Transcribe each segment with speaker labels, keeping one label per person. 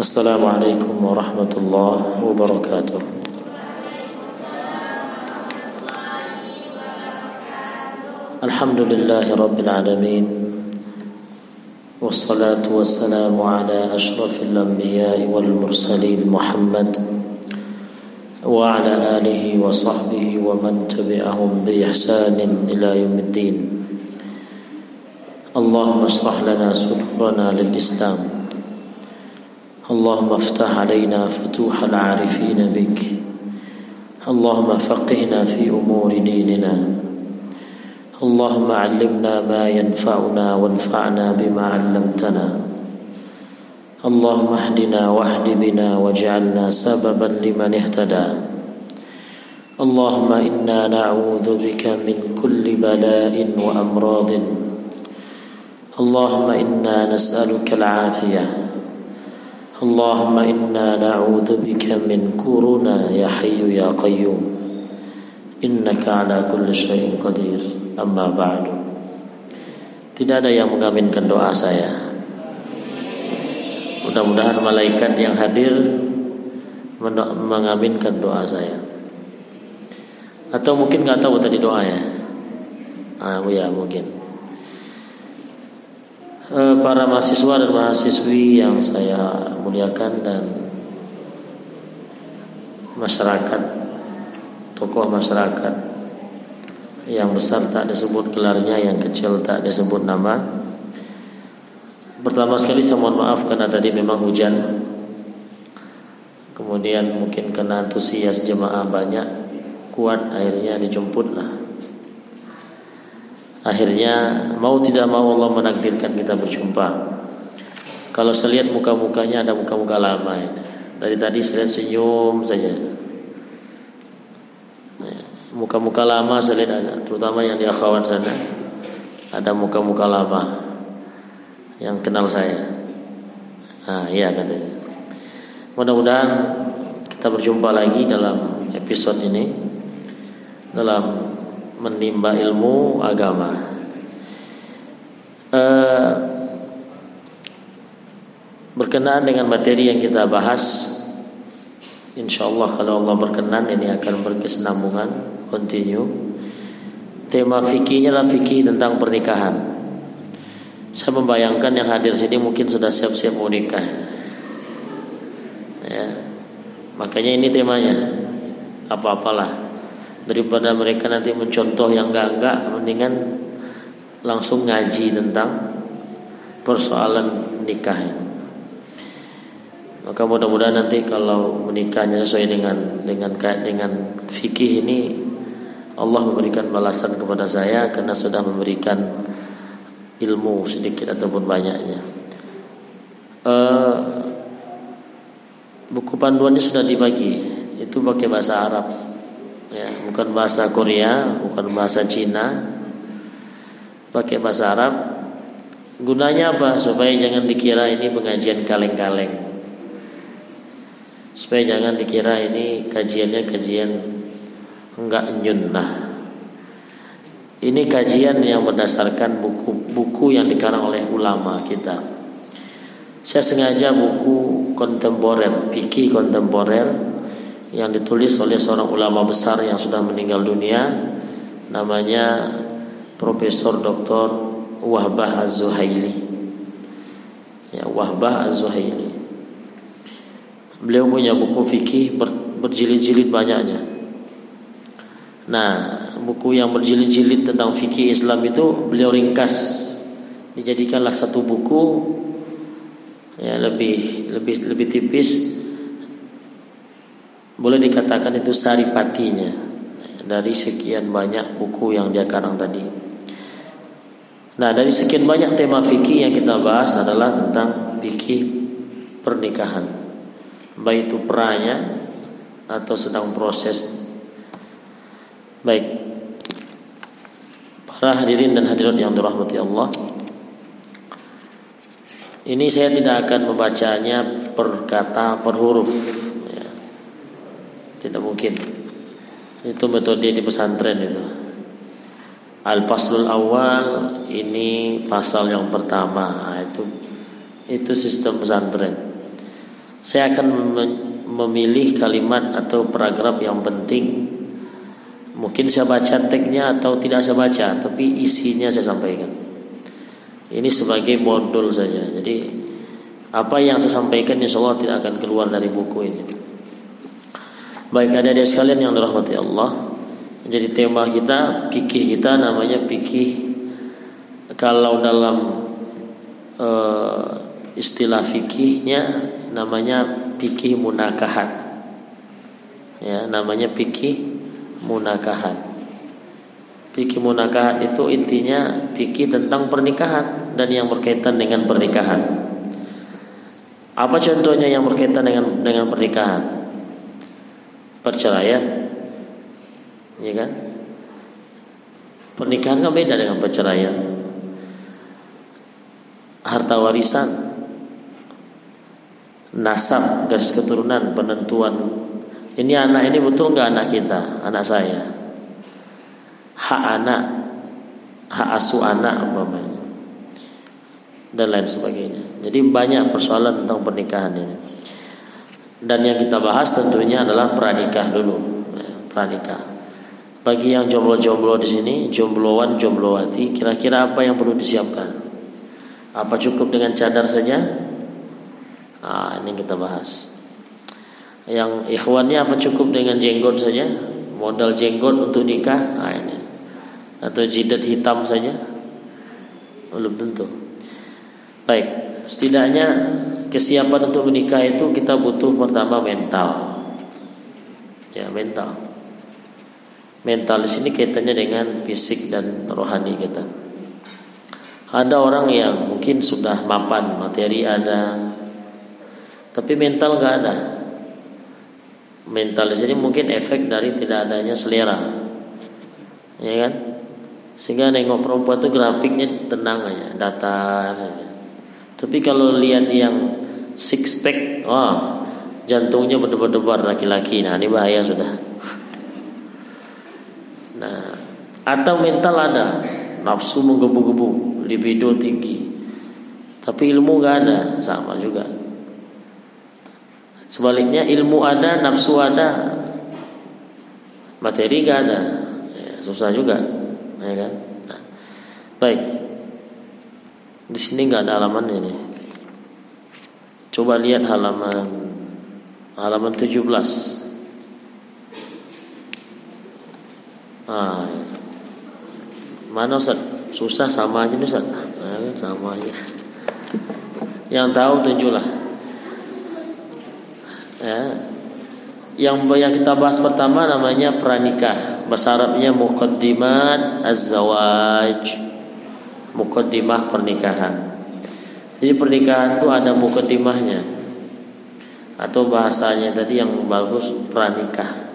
Speaker 1: السلام عليكم ورحمة الله وبركاته. الحمد لله رب العالمين والصلاة والسلام على أشرف الأنبياء والمرسلين محمد وعلى آله وصحبه ومن تبعهم بإحسان إلى يوم الدين. اللهم اشرح لنا صدورنا للإسلام. اللهم افتح علينا فتوح العارفين بك. اللهم فقهنا في أمور ديننا. اللهم علمنا ما ينفعنا وانفعنا بما علمتنا. اللهم اهدنا واهد بنا واجعلنا سببا لمن اهتدى. اللهم إنا نعوذ بك من كل بلاء وأمراض. اللهم إنا نسألك العافية. اللهم إنا نعوذ بك من كورونا يا حي يا قيوم إنك على كل شيء قدير أما بعد Tidak ada yang mengaminkan doa saya Mudah-mudahan malaikat yang hadir mengaminkan doa saya Atau mungkin nggak tahu tadi doanya Ah ya mungkin Eh, para mahasiswa dan mahasiswi yang saya muliakan dan masyarakat tokoh masyarakat yang besar tak disebut gelarnya yang kecil tak disebut nama. Pertama sekali saya mohon maaf karena tadi memang hujan. Kemudian mungkin kena antusias jemaah banyak kuat akhirnya dijemput lah Akhirnya mau tidak mau Allah menakdirkan kita berjumpa. Kalau saya lihat muka-mukanya ada muka-muka lama ya. Dari tadi saya lihat senyum saja. Muka-muka lama saya lihat ada, terutama yang di akhawan sana. Ada muka-muka lama yang kenal saya. Nah, iya katanya. Mudah-mudahan kita berjumpa lagi dalam episode ini dalam menimba ilmu agama. Uh, berkenaan dengan materi yang kita bahas, insya Allah kalau Allah berkenan ini akan berkesinambungan, continue. Tema fikihnya adalah fikih tentang pernikahan. Saya membayangkan yang hadir sini mungkin sudah siap-siap mau nikah. Ya. Makanya ini temanya. Apa-apalah daripada mereka nanti mencontoh yang enggak-enggak mendingan langsung ngaji tentang persoalan nikah maka mudah-mudahan nanti kalau menikahnya sesuai dengan dengan dengan fikih ini Allah memberikan balasan kepada saya karena sudah memberikan ilmu sedikit ataupun banyaknya. Uh, buku panduannya sudah dibagi, itu pakai bahasa Arab ya, bukan bahasa Korea, bukan bahasa Cina, pakai bahasa Arab. Gunanya apa? Supaya jangan dikira ini pengajian kaleng-kaleng. Supaya jangan dikira ini kajiannya kajian enggak nyunnah. Ini kajian yang berdasarkan buku-buku yang dikarang oleh ulama kita. Saya sengaja buku kontemporer, fikih kontemporer yang ditulis oleh seorang ulama besar yang sudah meninggal dunia namanya Profesor Dr. Wahbah Az-Zuhaili. Ya, Wahbah Az-Zuhaili. Beliau punya buku fikih ber, berjilid-jilid banyaknya. Nah, buku yang berjilid-jilid tentang fikih Islam itu beliau ringkas dijadikanlah satu buku ya lebih lebih lebih tipis boleh dikatakan itu saripatinya dari sekian banyak buku yang dia karang tadi. Nah, dari sekian banyak tema fikih yang kita bahas adalah tentang fikih pernikahan. Baik itu peranya atau sedang proses. Baik. Para hadirin dan hadirat yang dirahmati Allah. Ini saya tidak akan membacanya per kata per huruf tidak mungkin. Itu metode di pesantren itu. Al-faslul awal ini pasal yang pertama. Nah, itu itu sistem pesantren. Saya akan memilih kalimat atau paragraf yang penting. Mungkin saya baca teksnya atau tidak saya baca, tapi isinya saya sampaikan. Ini sebagai modul saja. Jadi apa yang saya sampaikan insya Allah tidak akan keluar dari buku ini. Baik ada dia sekalian yang dirahmati Allah. Jadi tema kita, pikir kita namanya pikir kalau dalam uh, istilah fikihnya namanya fikih munakahat. Ya namanya fikih munakahat. Fikih munakahat itu intinya fikih tentang pernikahan dan yang berkaitan dengan pernikahan. Apa contohnya yang berkaitan dengan dengan pernikahan perceraian. Ya kan? Pernikahan kan beda dengan perceraian. Harta warisan. Nasab garis keturunan penentuan. Ini anak ini betul nggak anak kita? Anak saya. Hak anak. Hak asuh anak umpamanya. Dan lain sebagainya. Jadi banyak persoalan tentang pernikahan ini dan yang kita bahas tentunya adalah pranikah dulu ya, pranikah bagi yang jomblo-jomblo di sini jombloan jomblowati kira-kira apa yang perlu disiapkan apa cukup dengan cadar saja Nah, ini kita bahas. Yang ikhwannya apa cukup dengan jenggot saja? Modal jenggot untuk nikah? Nah, ini. Atau jidat hitam saja? Belum tentu. Baik, setidaknya kesiapan untuk menikah itu kita butuh pertama mental. Ya, mental. Mental di sini kaitannya dengan fisik dan rohani kita. Ada orang yang mungkin sudah mapan materi ada, tapi mental nggak ada. Mental di sini mungkin efek dari tidak adanya selera, ya kan? Sehingga nengok perempuan itu grafiknya tenang aja, datar. Tapi kalau lihat yang six pack, wah jantungnya berdebar-debar laki-laki. Nah ini bahaya sudah. Nah, atau mental ada, nafsu menggebu-gebu, libido tinggi, tapi ilmu nggak ada, sama juga. Sebaliknya ilmu ada, nafsu ada, materi gak ada, ya, susah juga, ya kan? Nah, baik, di sini nggak ada halaman ini. Coba lihat halaman halaman 17. Ah, mana Ustaz? Susah sama aja Ustaz. Nah, sama aja. Yang tahu tunjuklah ya. Yang yang kita bahas pertama namanya pranikah. Bahasa Arabnya muqaddimat az-zawaj. Muqaddimah pernikahan. Jadi pernikahan itu ada muqaddimahnya. Atau bahasanya tadi yang bagus pranikah.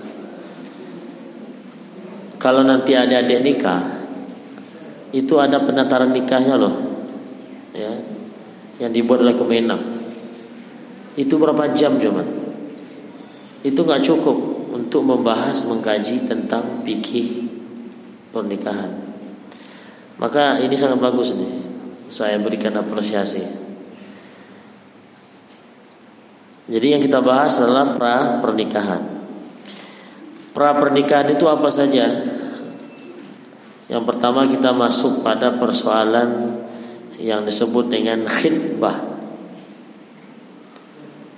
Speaker 1: Kalau nanti ada adik nikah, itu ada penataran nikahnya loh. Ya. Yang dibuat oleh Kemenang. Itu berapa jam cuman? itu nggak cukup untuk membahas mengkaji tentang fikih pernikahan. Maka ini sangat bagus nih. Saya berikan apresiasi. Jadi yang kita bahas adalah pra pernikahan. Pra pernikahan itu apa saja? Yang pertama kita masuk pada persoalan yang disebut dengan khidbah.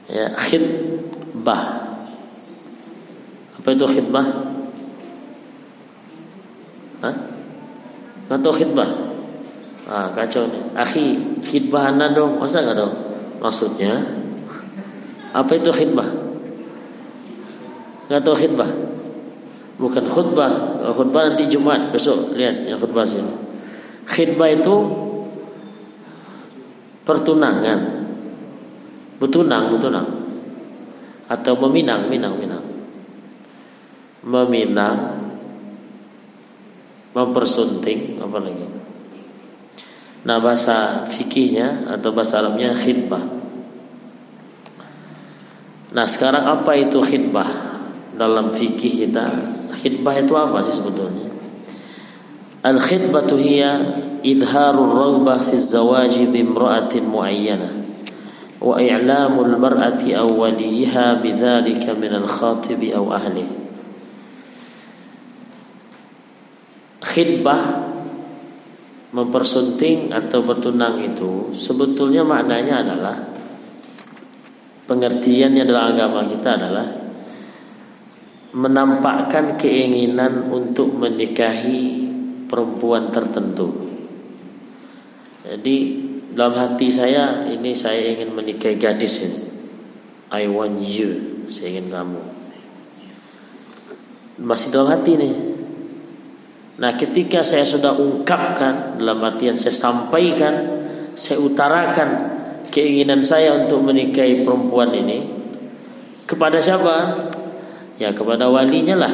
Speaker 1: Ya, khidbah apa itu khidbah? Hah? Tahu khidbah? Ah, kacau nih. Akhi, khidbah anda dong. Masa nggak tahu? Maksudnya apa itu khidbah? Nggak tahu khidbah? Bukan khutbah. Khutbah nanti Jumat besok lihat yang khutbah sini. Khidbah itu pertunangan. Betunang, betunang. Atau meminang, minang, minang meminang, mempersunting, apa lagi? Nah bahasa fikihnya atau bahasa Arabnya khidbah. Nah sekarang apa itu khidbah dalam fikih kita? Khidbah itu apa sih sebetulnya? Al khidbatu hiya idharur raghbah fi zawaji bimra'atin muayyanah wa i'lamul mar'ati aw waliha bidzalika min al-khatib aw ahli khidbah mempersunting atau bertunang itu sebetulnya maknanya adalah pengertiannya dalam agama kita adalah menampakkan keinginan untuk menikahi perempuan tertentu. Jadi dalam hati saya ini saya ingin menikahi gadis ini. I want you, saya ingin kamu. Masih dalam hati nih. Nah, ketika saya sudah ungkapkan dalam artian saya sampaikan, saya utarakan keinginan saya untuk menikahi perempuan ini kepada siapa? Ya kepada walinya lah.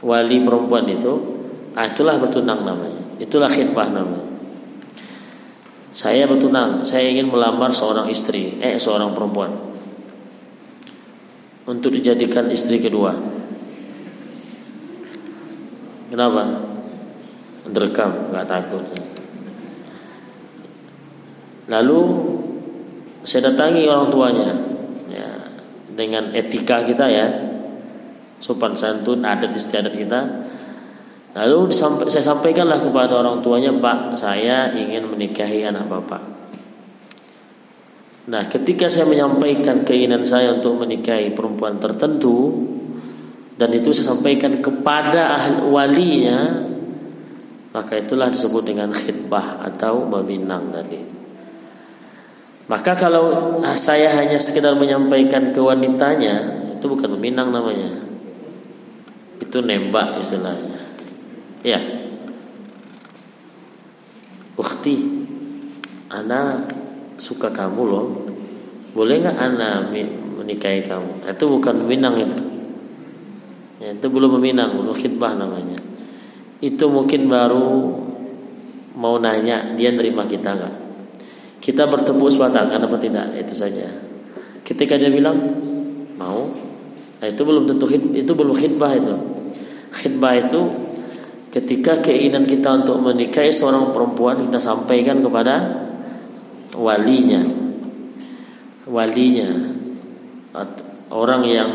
Speaker 1: Wali perempuan itu, ah itulah bertunang namanya. Itulah khidbah namanya. Saya bertunang, saya ingin melamar seorang istri, eh seorang perempuan untuk dijadikan istri kedua. Kenapa? Direkam, nggak takut. Lalu saya datangi orang tuanya ya, dengan etika kita ya, sopan santun adat istiadat kita. Lalu saya sampaikanlah kepada orang tuanya, Pak, saya ingin menikahi anak bapak. Nah, ketika saya menyampaikan keinginan saya untuk menikahi perempuan tertentu, dan itu saya sampaikan kepada ahli walinya maka itulah disebut dengan khidbah atau meminang tadi. Maka kalau saya hanya sekedar menyampaikan ke wanitanya itu bukan meminang namanya. Itu nembak istilahnya. Ya. Ukti Ana suka kamu loh. Boleh nggak Ana menikahi kamu? Itu bukan meminang itu ya, itu belum meminang belum khidbah namanya. Itu mungkin baru mau nanya dia nerima kita nggak? Kita bertepuk sebelah tangan apa tidak? Itu saja. Ketika dia bilang mau. Nah, itu belum tentu itu belum khidbah itu. Khidbah itu ketika keinginan kita untuk menikahi seorang perempuan kita sampaikan kepada walinya. Walinya orang yang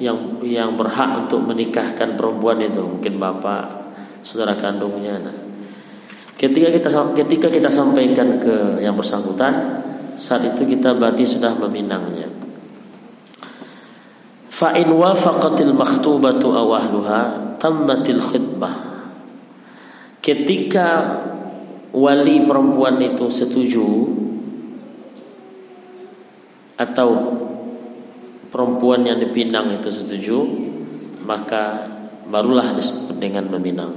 Speaker 1: yang yang berhak untuk menikahkan perempuan itu mungkin bapak saudara kandungnya. Nah, ketika kita ketika kita sampaikan ke yang bersangkutan saat itu kita berarti sudah meminangnya. Fa in wafaqatil makhtubatu aw ahluha tammatil khidbah ketika wali perempuan itu setuju atau perempuan yang dipinang itu setuju maka barulah disebut dengan meminang.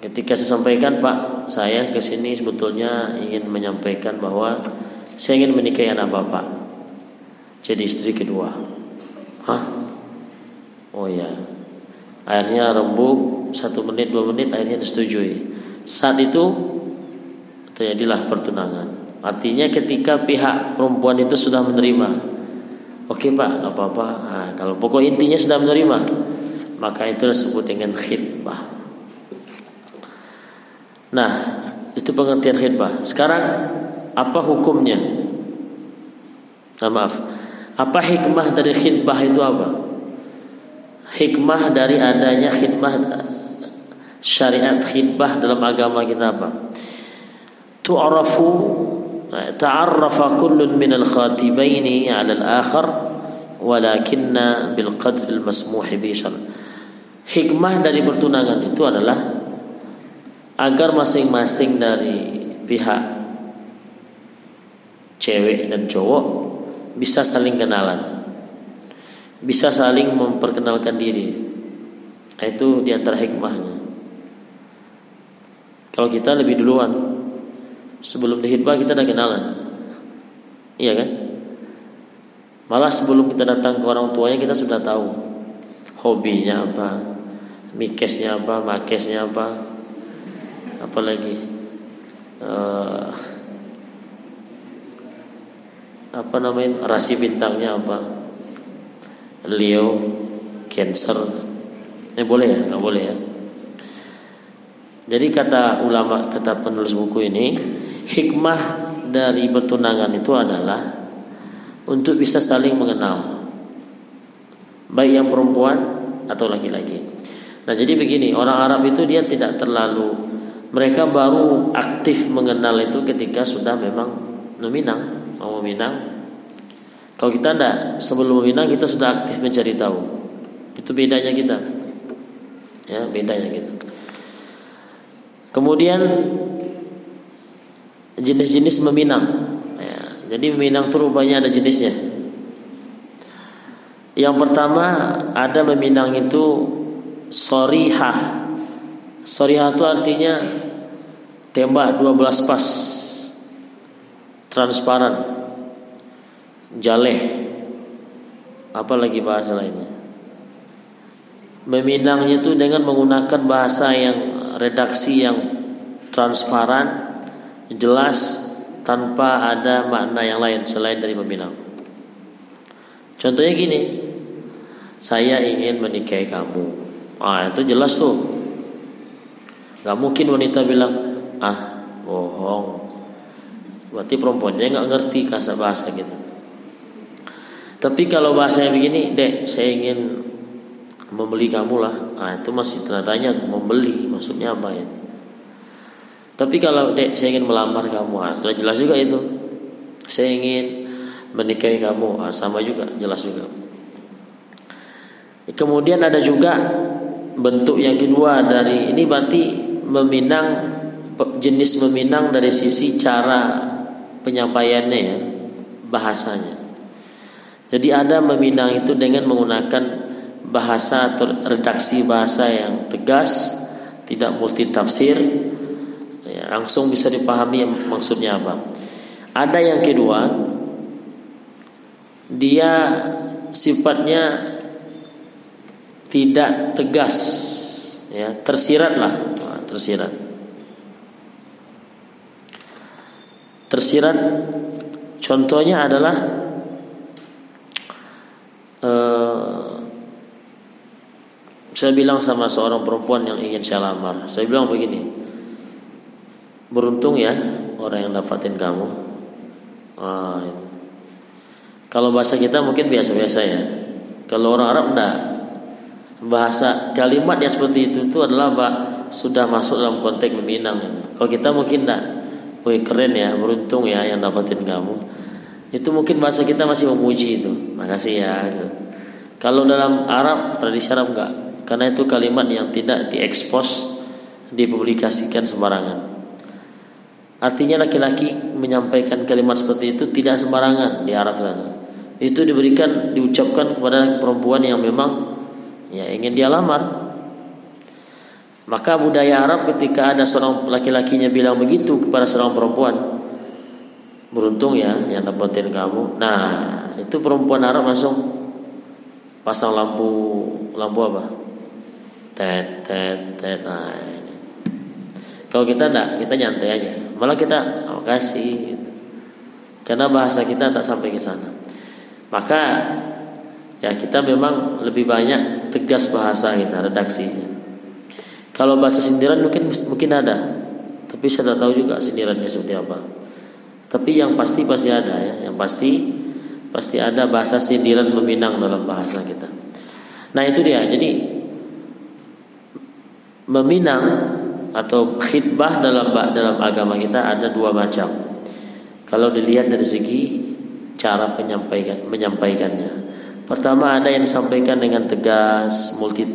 Speaker 1: Ketika saya sampaikan Pak saya ke sini sebetulnya ingin menyampaikan bahwa saya ingin menikahi anak bapak jadi istri kedua. Hah? Oh ya akhirnya rembuk satu menit dua menit akhirnya disetujui. Saat itu terjadilah pertunangan. Artinya ketika pihak perempuan itu sudah menerima Oke pak, nggak apa-apa. Nah, kalau pokok intinya sudah menerima, maka itu disebut dengan khidbah. Nah, itu pengertian khidbah. Sekarang apa hukumnya? Nah, maaf. Apa hikmah dari khidbah itu apa? Hikmah dari adanya khidbah syariat khidbah dalam agama kita apa? Tu'rafu ta'arrafa kullun minal khatibaini 'ala al-akhar walakinna bil qadr al masmuh bi Hikmah dari pertunangan itu adalah agar masing-masing dari pihak cewek dan cowok bisa saling kenalan. Bisa saling memperkenalkan diri. Nah, itu di antara hikmahnya. Kalau kita lebih duluan, Sebelum dihitbah kita udah kenalan. Iya kan? Malah sebelum kita datang ke orang tuanya kita sudah tahu hobinya apa, mikesnya apa, makesnya apa, apalagi uh, apa namanya rasi bintangnya apa, Leo, Cancer, eh boleh ya, nggak boleh ya. Jadi kata ulama, kata penulis buku ini, hikmah dari bertunangan itu adalah untuk bisa saling mengenal. Baik yang perempuan atau laki-laki. Nah, jadi begini, orang Arab itu dia tidak terlalu mereka baru aktif mengenal itu ketika sudah memang meminang, mau meminang. Kalau kita tidak sebelum meminang kita sudah aktif mencari tahu. Itu bedanya kita. Ya, bedanya kita. Kemudian jenis-jenis meminang. Ya, jadi meminang itu rupanya ada jenisnya. Yang pertama ada meminang itu sorihah. Sorihah itu artinya tembak 12 pas transparan jaleh apa lagi bahasa lainnya meminangnya itu dengan menggunakan bahasa yang redaksi yang transparan jelas tanpa ada makna yang lain selain dari meminang. Contohnya gini, saya ingin menikahi kamu. Ah itu jelas tuh. Gak mungkin wanita bilang ah bohong. Berarti perempuannya nggak ngerti kasa bahasa gitu. Tapi kalau bahasanya begini, dek, saya ingin membeli kamu lah. Ah itu masih tanda tanya membeli maksudnya apa ya? Tapi kalau dek saya ingin melamar kamu, ah, sudah jelas juga itu. Saya ingin menikahi kamu, ah, sama juga, jelas juga. Kemudian ada juga bentuk yang kedua dari ini berarti meminang jenis meminang dari sisi cara penyampaiannya ya, bahasanya. Jadi ada meminang itu dengan menggunakan bahasa atau redaksi bahasa yang tegas, tidak multi tafsir, ya, langsung bisa dipahami maksudnya apa. Ada yang kedua, dia sifatnya tidak tegas, ya tersirat lah, tersirat. Tersirat contohnya adalah uh, saya bilang sama seorang perempuan yang ingin saya lamar, saya bilang begini, beruntung ya orang yang dapatin kamu. Ah, kalau bahasa kita mungkin biasa-biasa ya. Kalau orang Arab enggak. Bahasa kalimat yang seperti itu itu adalah bah, sudah masuk dalam konteks meminang. Kalau kita mungkin enggak. Wih keren ya, beruntung ya yang dapatin kamu. Itu mungkin bahasa kita masih memuji itu. Makasih ya. Gitu. Kalau dalam Arab tradisi Arab enggak, karena itu kalimat yang tidak diekspos, dipublikasikan sembarangan. Artinya laki-laki menyampaikan kalimat seperti itu tidak sembarangan di Arab sana. Itu diberikan diucapkan kepada perempuan yang memang ya ingin dia lamar. Maka budaya Arab ketika ada seorang laki-lakinya bilang begitu kepada seorang perempuan, beruntung ya yang dapetin kamu. Nah, itu perempuan Arab langsung pasang lampu lampu apa? Tet tet tet. Nah, kalau kita tidak, kita nyantai aja. Malah kita oh, kasih. Karena bahasa kita tak sampai ke sana. Maka ya kita memang lebih banyak tegas bahasa kita redaksinya. Kalau bahasa sindiran mungkin mungkin ada, tapi saya tak tahu juga sindirannya seperti apa. Tapi yang pasti pasti ada ya, yang pasti pasti ada bahasa sindiran meminang dalam bahasa kita. Nah itu dia. Jadi meminang atau khidbah dalam dalam agama kita ada dua macam. Kalau dilihat dari segi cara penyampaikan menyampaikannya. Pertama ada yang disampaikan dengan tegas, multi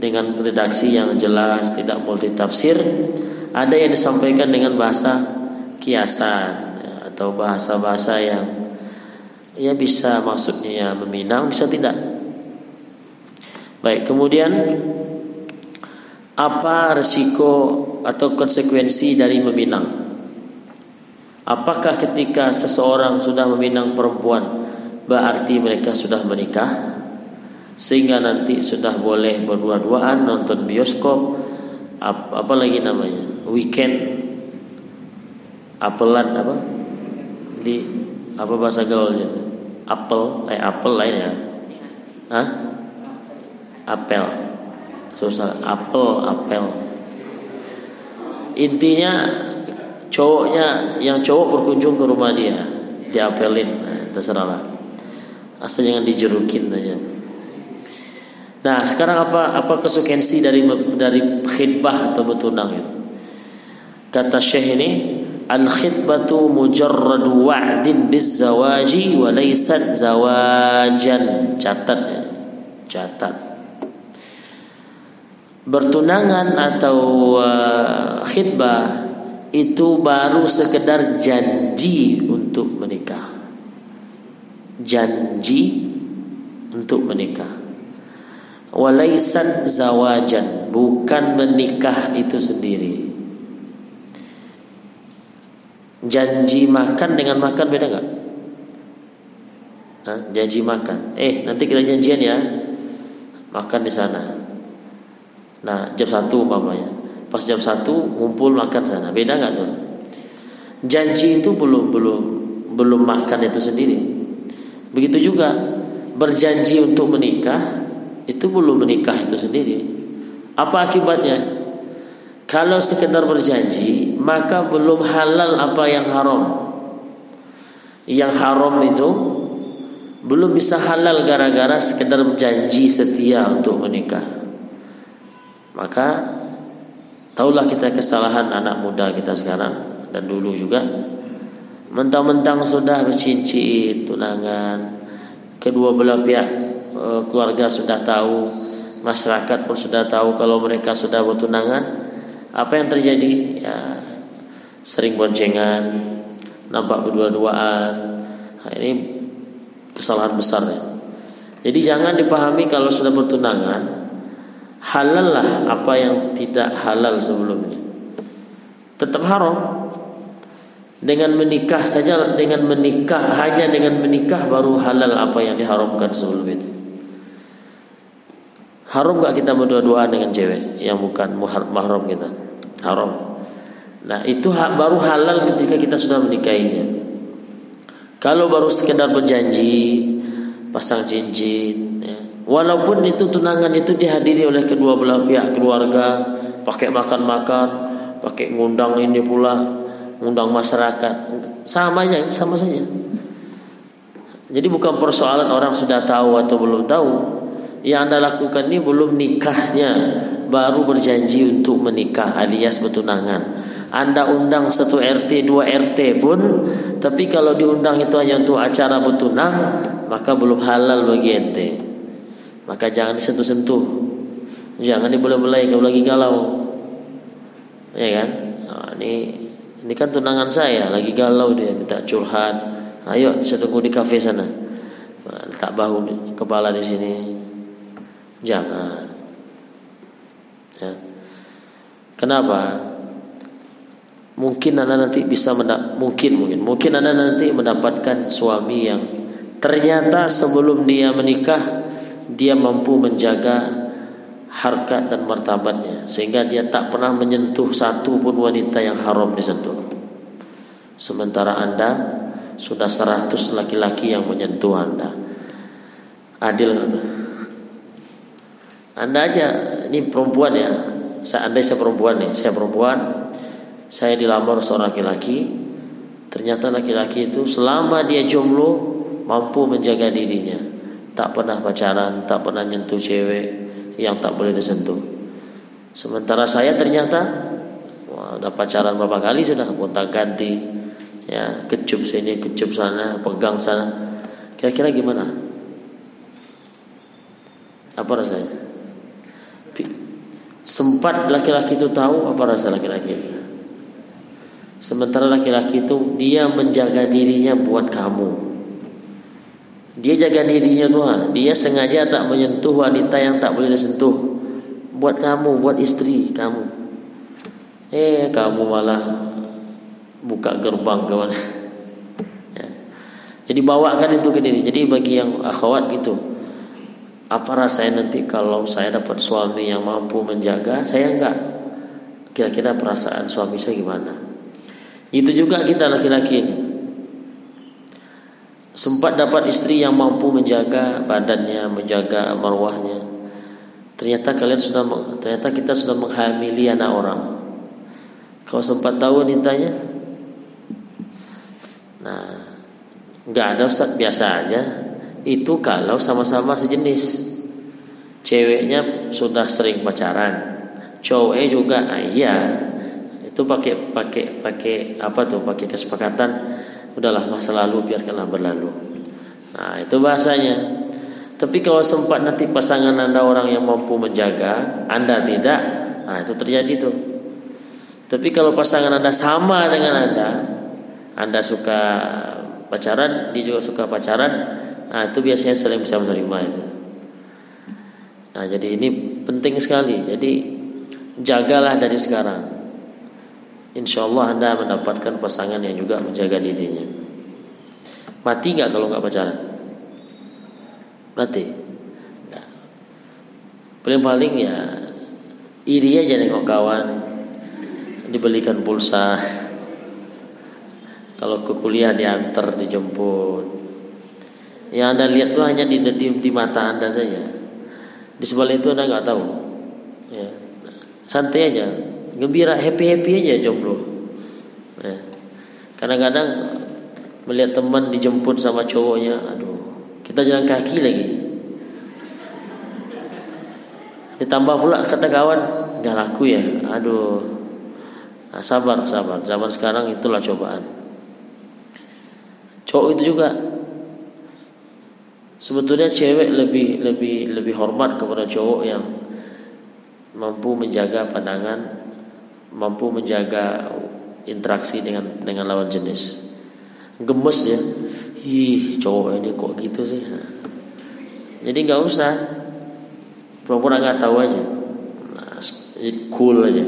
Speaker 1: dengan redaksi yang jelas, tidak multi tafsir. Ada yang disampaikan dengan bahasa kiasan atau bahasa-bahasa yang ya bisa maksudnya ya meminang, bisa tidak. Baik, kemudian apa resiko atau konsekuensi dari meminang? Apakah ketika seseorang sudah meminang perempuan berarti mereka sudah menikah? Sehingga nanti sudah boleh berdua-duaan nonton bioskop apa, apa lagi namanya? Weekend apelan apa? Di apa bahasa gaulnya? Apel, eh apel lain ya? Hah? Apel susah. Apel apel. Intinya cowoknya yang cowok berkunjung ke rumah dia diapelin. Nah, terserahlah asal jangan dijerukin aja. Nah sekarang apa apa konsekuensi dari dari khidbah atau bertunang itu kata syekh ini al khidbatu mujarrad wa'din biz zawaji wa laysat zawajan. Catat ya. Catat bertunangan atau uh, khidbah itu baru sekedar janji untuk menikah. Janji untuk menikah. Walaisan zawajan, bukan menikah itu sendiri. Janji makan dengan makan beda nggak? janji makan. Eh, nanti kita janjian ya. Makan di sana. Nah, jam satu umpamanya. Pas jam satu ngumpul makan sana. Beda nggak tuh? Janji itu belum belum belum makan itu sendiri. Begitu juga berjanji untuk menikah itu belum menikah itu sendiri. Apa akibatnya? Kalau sekedar berjanji maka belum halal apa yang haram. Yang haram itu belum bisa halal gara-gara sekedar berjanji setia untuk menikah maka Taulah kita kesalahan anak muda kita sekarang dan dulu juga. Mentang-mentang sudah bercincin tunangan, kedua belah pihak e, keluarga sudah tahu, masyarakat pun sudah tahu kalau mereka sudah bertunangan. Apa yang terjadi? Ya, sering boncengan, nampak berdua-duaan. Nah, ini kesalahan besar ya. Jadi jangan dipahami kalau sudah bertunangan halal lah apa yang tidak halal sebelumnya. Tetap haram. Dengan menikah saja dengan menikah hanya dengan menikah baru halal apa yang diharamkan sebelum itu. Haram gak kita berdua-duaan dengan cewek yang bukan mahram kita? Haram. Nah itu baru halal ketika kita sudah menikahinya. Kalau baru sekedar berjanji, pasang cincin, ya, Walaupun itu tunangan itu dihadiri oleh kedua belah pihak keluarga, pakai makan-makan, pakai ngundang ini pula, ngundang masyarakat, sama aja, sama saja. Jadi bukan persoalan orang sudah tahu atau belum tahu. Yang anda lakukan ini belum nikahnya, baru berjanji untuk menikah alias bertunangan. Anda undang satu RT, dua RT pun, tapi kalau diundang itu hanya untuk acara bertunang, maka belum halal bagi ente maka jangan disentuh-sentuh. Jangan dibelai-belai kalau lagi galau. Ya kan? Nah, ini ini kan tunangan saya lagi galau dia minta curhat. Ayo saya tunggu di kafe sana. Tak bahu kepala di sini. Jangan. Ya. kenapa? Mungkin anda nanti bisa mungkin mungkin. Mungkin anda nanti mendapatkan suami yang ternyata sebelum dia menikah dia mampu menjaga harkat dan martabatnya sehingga dia tak pernah menyentuh satu pun wanita yang haram disentuh. Sementara Anda sudah seratus laki-laki yang menyentuh Anda. Adil tuh? Anda aja ini perempuan ya. Saya andai saya perempuan nih, saya perempuan, saya dilamar seorang laki-laki, ternyata laki-laki itu selama dia jomblo mampu menjaga dirinya tak pernah pacaran, tak pernah nyentuh cewek yang tak boleh disentuh. Sementara saya ternyata wah, udah pacaran berapa kali sudah gonta ganti, ya kecup sini, kecup sana, pegang sana. Kira-kira gimana? Apa rasanya? Sempat laki-laki itu tahu apa rasa laki-laki? Sementara laki-laki itu dia menjaga dirinya buat kamu, dia jaga dirinya Tuhan. Dia sengaja tak menyentuh wanita yang tak boleh disentuh. Buat kamu, buat istri kamu. Eh, kamu malah buka gerbang ke mana? ya. Jadi bawakan itu ke diri. Jadi bagi yang akhwat gitu, apa rasanya nanti kalau saya dapat suami yang mampu menjaga, saya enggak. Kira-kira perasaan suami saya gimana? Itu juga kita laki-laki sempat dapat istri yang mampu menjaga badannya, menjaga marwahnya. Ternyata kalian sudah ternyata kita sudah menghamili anak orang. Kau sempat tahu ditanya, Nah, nggak ada Ustaz biasa aja. Itu kalau sama-sama sejenis. Ceweknya sudah sering pacaran, cowoknya juga, ah, iya. Itu pakai pakai pakai apa tuh? Pakai kesepakatan. Udahlah masa lalu biarkanlah berlalu. Nah, itu bahasanya. Tapi kalau sempat nanti pasangan Anda orang yang mampu menjaga, Anda tidak, nah itu terjadi tuh. Tapi kalau pasangan Anda sama dengan Anda, Anda suka pacaran, dia juga suka pacaran, nah itu biasanya saling bisa menerima itu. Nah, jadi ini penting sekali. Jadi jagalah dari sekarang. Insya Allah Anda mendapatkan pasangan yang juga menjaga dirinya. Mati nggak kalau nggak pacaran? mati? Nah, paling paling ya iri aja nengok kawan dibelikan pulsa. Kalau ke kuliah diantar dijemput. Yang anda lihat tuh hanya di, di, di mata anda saja. Di sebalik itu anda nggak tahu. Ya. santai aja gembira happy happy aja jomblo ya. kadang-kadang melihat teman dijemput sama cowoknya aduh kita jalan kaki lagi. Ditambah pula kata kawan, nggak laku ya. Aduh. Nah, sabar, sabar. Zaman sekarang itulah cobaan. Cowok itu juga sebetulnya cewek lebih lebih lebih hormat kepada cowok yang mampu menjaga pandangan, mampu menjaga interaksi dengan dengan lawan jenis. Gemes ya, ih cowok ini kok gitu sih? Jadi nggak usah. Pura-pura nggak tahu aja. Nah, cool aja.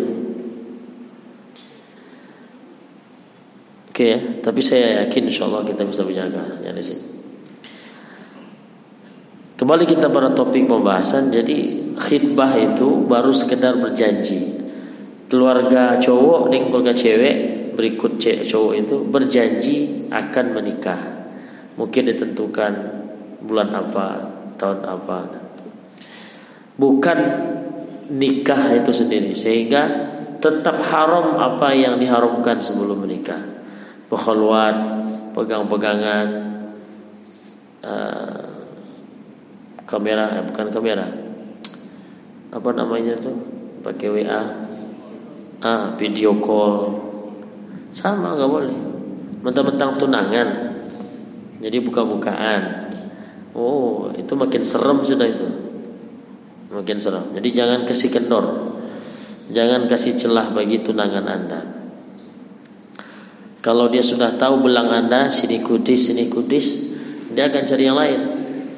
Speaker 1: Oke ya tapi saya yakin insya Allah kita bisa menjaga ya di sini. Kembali kita pada topik pembahasan. Jadi khidbah itu baru sekedar berjanji keluarga cowok dan keluarga cewek berikut cowok itu berjanji akan menikah. Mungkin ditentukan bulan apa tahun apa. Bukan nikah itu sendiri sehingga tetap haram apa yang diharamkan sebelum menikah. Berkhulwat pegang-pegangan uh, kamera eh, bukan kamera. Apa namanya tuh pakai WA ah video call sama nggak boleh mentang-mentang tunangan jadi buka-bukaan. Oh, itu makin serem sudah itu. Makin serem. Jadi jangan kasih kendor. Jangan kasih celah bagi tunangan Anda. Kalau dia sudah tahu belang Anda, sini kudis, sini kudis, dia akan cari yang lain.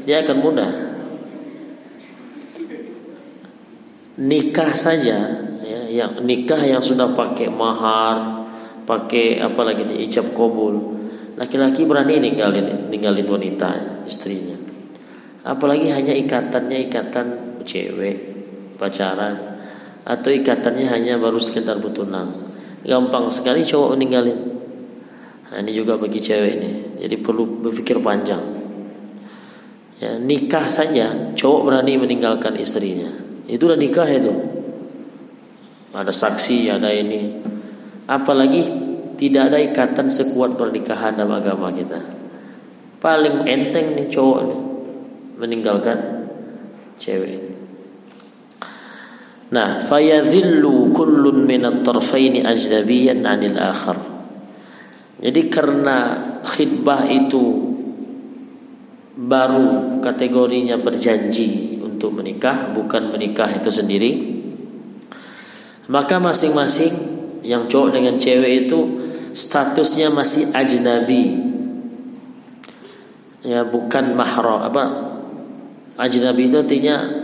Speaker 1: Dia akan mudah. Nikah saja, yang nikah yang sudah pakai mahar, pakai apa lagi di ijab kabul, Laki-laki berani ninggalin ninggalin wanita istrinya. Apalagi hanya ikatannya ikatan cewek, pacaran atau ikatannya hanya baru sekedar bertunang. Gampang sekali cowok ninggalin. Nah, ini juga bagi cewek ini. Jadi perlu berpikir panjang. Ya, nikah saja cowok berani meninggalkan istrinya. Itu udah nikah itu. Ada saksi, ada ini. Apalagi tidak ada ikatan sekuat pernikahan dalam agama kita. Paling enteng nih cowok nih meninggalkan cewek ini. Nah, fayadhillu kullun min at-tarfaini ajnabiyan 'anil akhar. Jadi karena khidbah itu baru kategorinya berjanji untuk menikah, bukan menikah itu sendiri. Maka masing-masing yang cowok dengan cewek itu statusnya masih ajnabi ya bukan mahram apa ajnabi itu artinya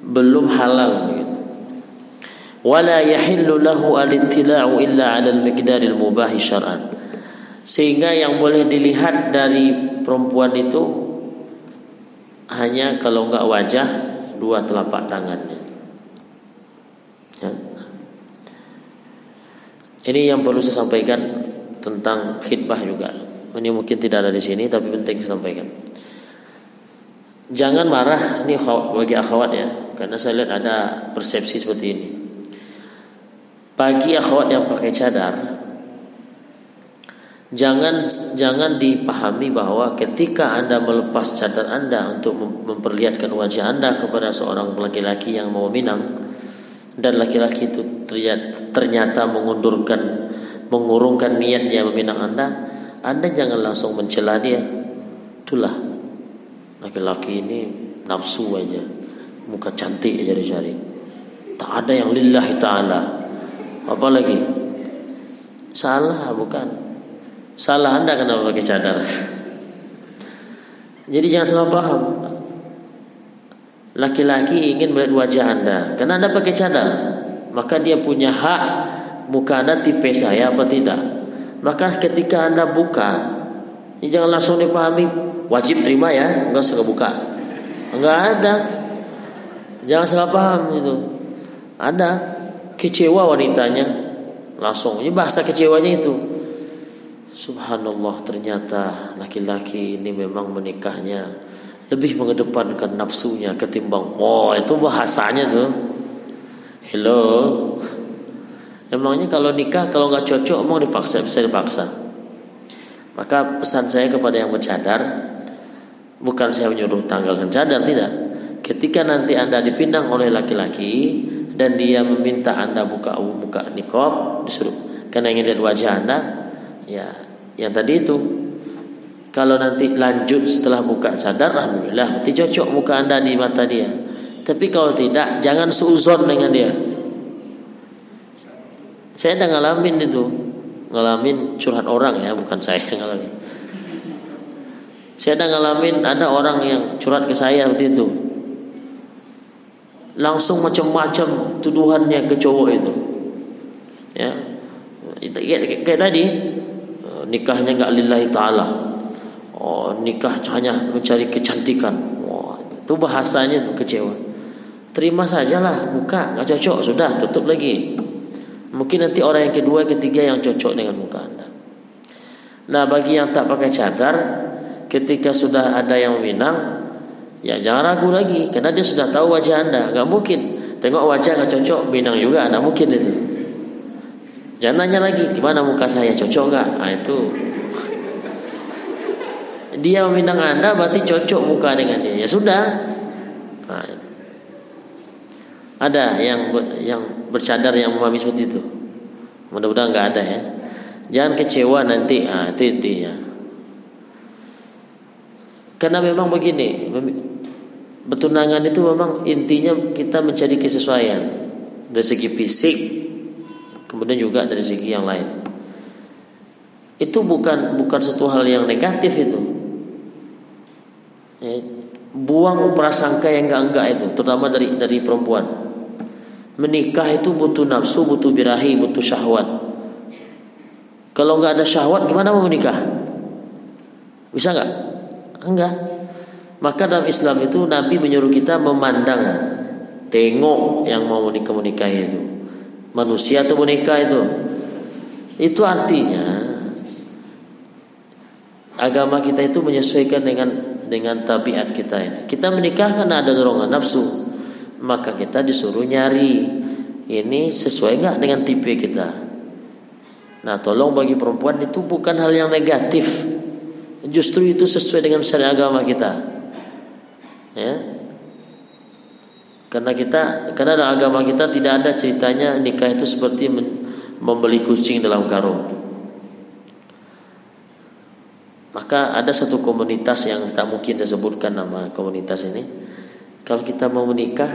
Speaker 1: belum halal gitu. wala yahillu lahu al-ittila'u illa 'ala al-miqdar al-mubah syar'an sehingga yang boleh dilihat dari perempuan itu hanya kalau enggak wajah dua telapak tangannya ya. Ini yang perlu saya sampaikan tentang khidbah juga. Ini mungkin tidak ada di sini tapi penting saya sampaikan. Jangan marah ini bagi akhwat ya, karena saya lihat ada persepsi seperti ini. Bagi akhwat yang pakai cadar, Jangan jangan dipahami bahwa ketika Anda melepas cadar Anda untuk memperlihatkan wajah Anda kepada seorang laki-laki yang mau minang dan laki-laki itu ternyata mengundurkan mengurungkan niatnya meminang Anda, Anda jangan langsung mencela dia. Itulah laki-laki ini nafsu aja, muka cantik aja dicari. Tak ada yang lillahi taala. Apalagi salah bukan Salah Anda kenapa pakai cadar? Jadi jangan salah paham. Laki-laki ingin melihat wajah Anda, karena Anda pakai cadar, maka dia punya hak muka Anda tipe saya apa tidak. Maka ketika Anda buka, ya jangan langsung dipahami wajib terima ya, enggak usah buka. Enggak ada. Jangan salah paham itu. Ada kecewa wanitanya langsung. Ini bahasa kecewanya itu Subhanallah ternyata laki-laki ini memang menikahnya lebih mengedepankan nafsunya ketimbang oh itu bahasanya tuh. Hello? Emangnya kalau nikah kalau nggak cocok mau dipaksa bisa dipaksa? Maka pesan saya kepada yang bercadar bukan saya menyuruh tanggalkan cadar tidak. Ketika nanti anda dipindang oleh laki-laki dan dia meminta anda buka buka nikob disuruh. Karena ingin lihat wajah anda ya yang tadi itu kalau nanti lanjut setelah buka sadar alhamdulillah berarti cocok muka anda di mata dia. Tapi kalau tidak jangan seuzon dengan dia. Saya udah ngalamin itu. Ngalamin curhat orang ya bukan saya yang ngalamin. Saya udah ngalamin ada orang yang curhat ke saya waktu itu. Langsung macam-macam tuduhannya ke cowok itu. Ya. Kayak tadi nikahnya nggak lillahi taala. Oh, nikah hanya mencari kecantikan. Wah, itu bahasanya itu kecewa. Terima sajalah, buka, nggak cocok, sudah tutup lagi. Mungkin nanti orang yang kedua, ketiga yang cocok dengan muka anda. Nah, bagi yang tak pakai cadar, ketika sudah ada yang meminang, ya jangan ragu lagi, karena dia sudah tahu wajah anda. Nggak mungkin tengok wajah nggak cocok, minang juga, nggak mungkin itu. Jangan nanya lagi gimana muka saya cocok nggak? Nah, itu dia meminang anda berarti cocok muka dengan dia. Ya sudah. Nah, ada yang yang bercadar yang memahami seperti itu. Mudah-mudahan nggak ada ya. Jangan kecewa nanti. Nah, itu intinya. Karena memang begini, bertunangan itu memang intinya kita mencari kesesuaian dari segi fisik kemudian juga dari segi yang lain itu bukan bukan satu hal yang negatif itu ya, buang prasangka yang enggak enggak itu terutama dari dari perempuan. Menikah itu butuh nafsu butuh birahi butuh syahwat. Kalau nggak ada syahwat gimana mau menikah? Bisa nggak enggak. Maka dalam Islam itu Nabi menyuruh kita memandang tengok yang mau menikah menikah itu. Manusia atau boneka itu. Itu artinya agama kita itu menyesuaikan dengan dengan tabiat kita itu kita menikah karena ada dorongan nafsu. Maka kita disuruh nyari. Ini sesuai nggak dengan tipe kita? Nah tolong bagi perempuan itu bukan hal yang negatif. Justru itu sesuai dengan syariat agama kita. Ya. Karena kita karena dalam agama kita tidak ada ceritanya nikah itu seperti membeli kucing dalam karung. Maka ada satu komunitas yang tak mungkin disebutkan nama komunitas ini. Kalau kita mau menikah,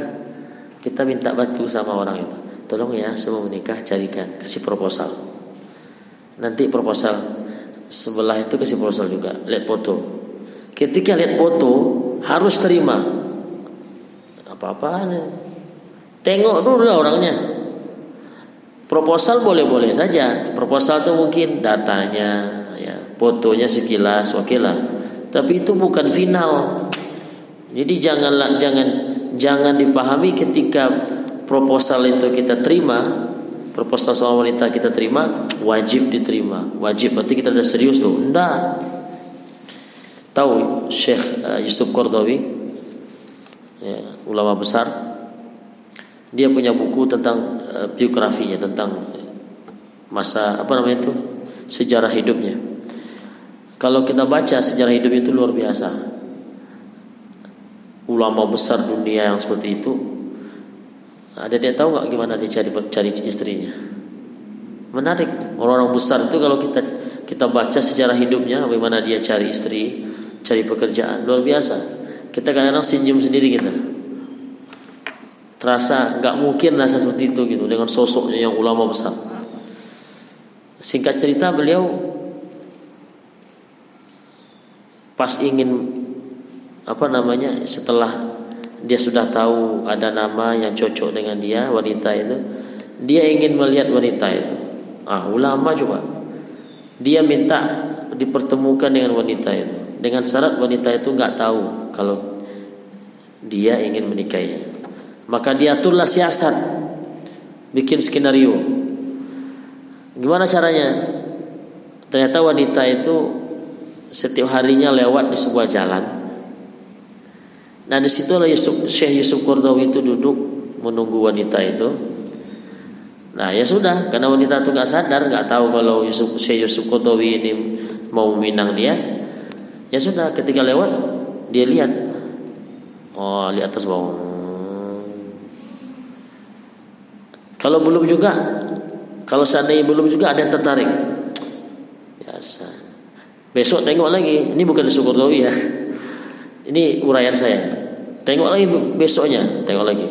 Speaker 1: kita minta bantu sama orang itu. Tolong ya, saya mau menikah, carikan, kasih proposal. Nanti proposal sebelah itu kasih proposal juga, lihat foto. Ketika lihat foto harus terima apa-apaan tengok dulu lah orangnya proposal boleh-boleh saja proposal itu mungkin datanya ya fotonya sekilas oke lah tapi itu bukan final. Jadi janganlah jangan jangan dipahami ketika proposal itu kita terima proposal soal wanita kita terima wajib diterima. Wajib berarti kita sudah serius tuh. Enggak tahu Syekh uh, Yusuf Qardawi ya, ulama besar dia punya buku tentang uh, biografinya tentang masa apa namanya itu sejarah hidupnya Kalau kita baca sejarah hidup itu luar biasa. Ulama besar dunia yang seperti itu ada dia tahu nggak gimana dia cari cari istrinya? Menarik. Orang-orang besar itu kalau kita kita baca sejarah hidupnya bagaimana dia cari istri, cari pekerjaan luar biasa. Kita kadang-kadang senyum sendiri kita. Terasa nggak mungkin rasa seperti itu gitu dengan sosoknya yang ulama besar. Singkat cerita beliau pas ingin apa namanya setelah dia sudah tahu ada nama yang cocok dengan dia wanita itu dia ingin melihat wanita itu. Ah ulama coba. Dia minta dipertemukan dengan wanita itu. Dengan syarat wanita itu nggak tahu kalau dia ingin menikahinya maka dia aturlah siasat. Bikin skenario. Gimana caranya? Ternyata wanita itu setiap harinya lewat di sebuah jalan. Nah di di situlah Yusuf, Syekh Yusuf Qardawi itu duduk menunggu wanita itu. Nah ya sudah, karena wanita itu nggak sadar, nggak tahu kalau Yusuf, Syekh Yusuf Qardawi ini mau minang dia. Ya sudah, ketika lewat dia lihat, oh lihat atas bawah. Kalau belum juga, kalau seandainya belum juga ada yang tertarik, biasa. Besok tengok lagi. Ini bukan Sukurdawi ya. Ini uraian saya. Tengok lagi besoknya. Tengok lagi.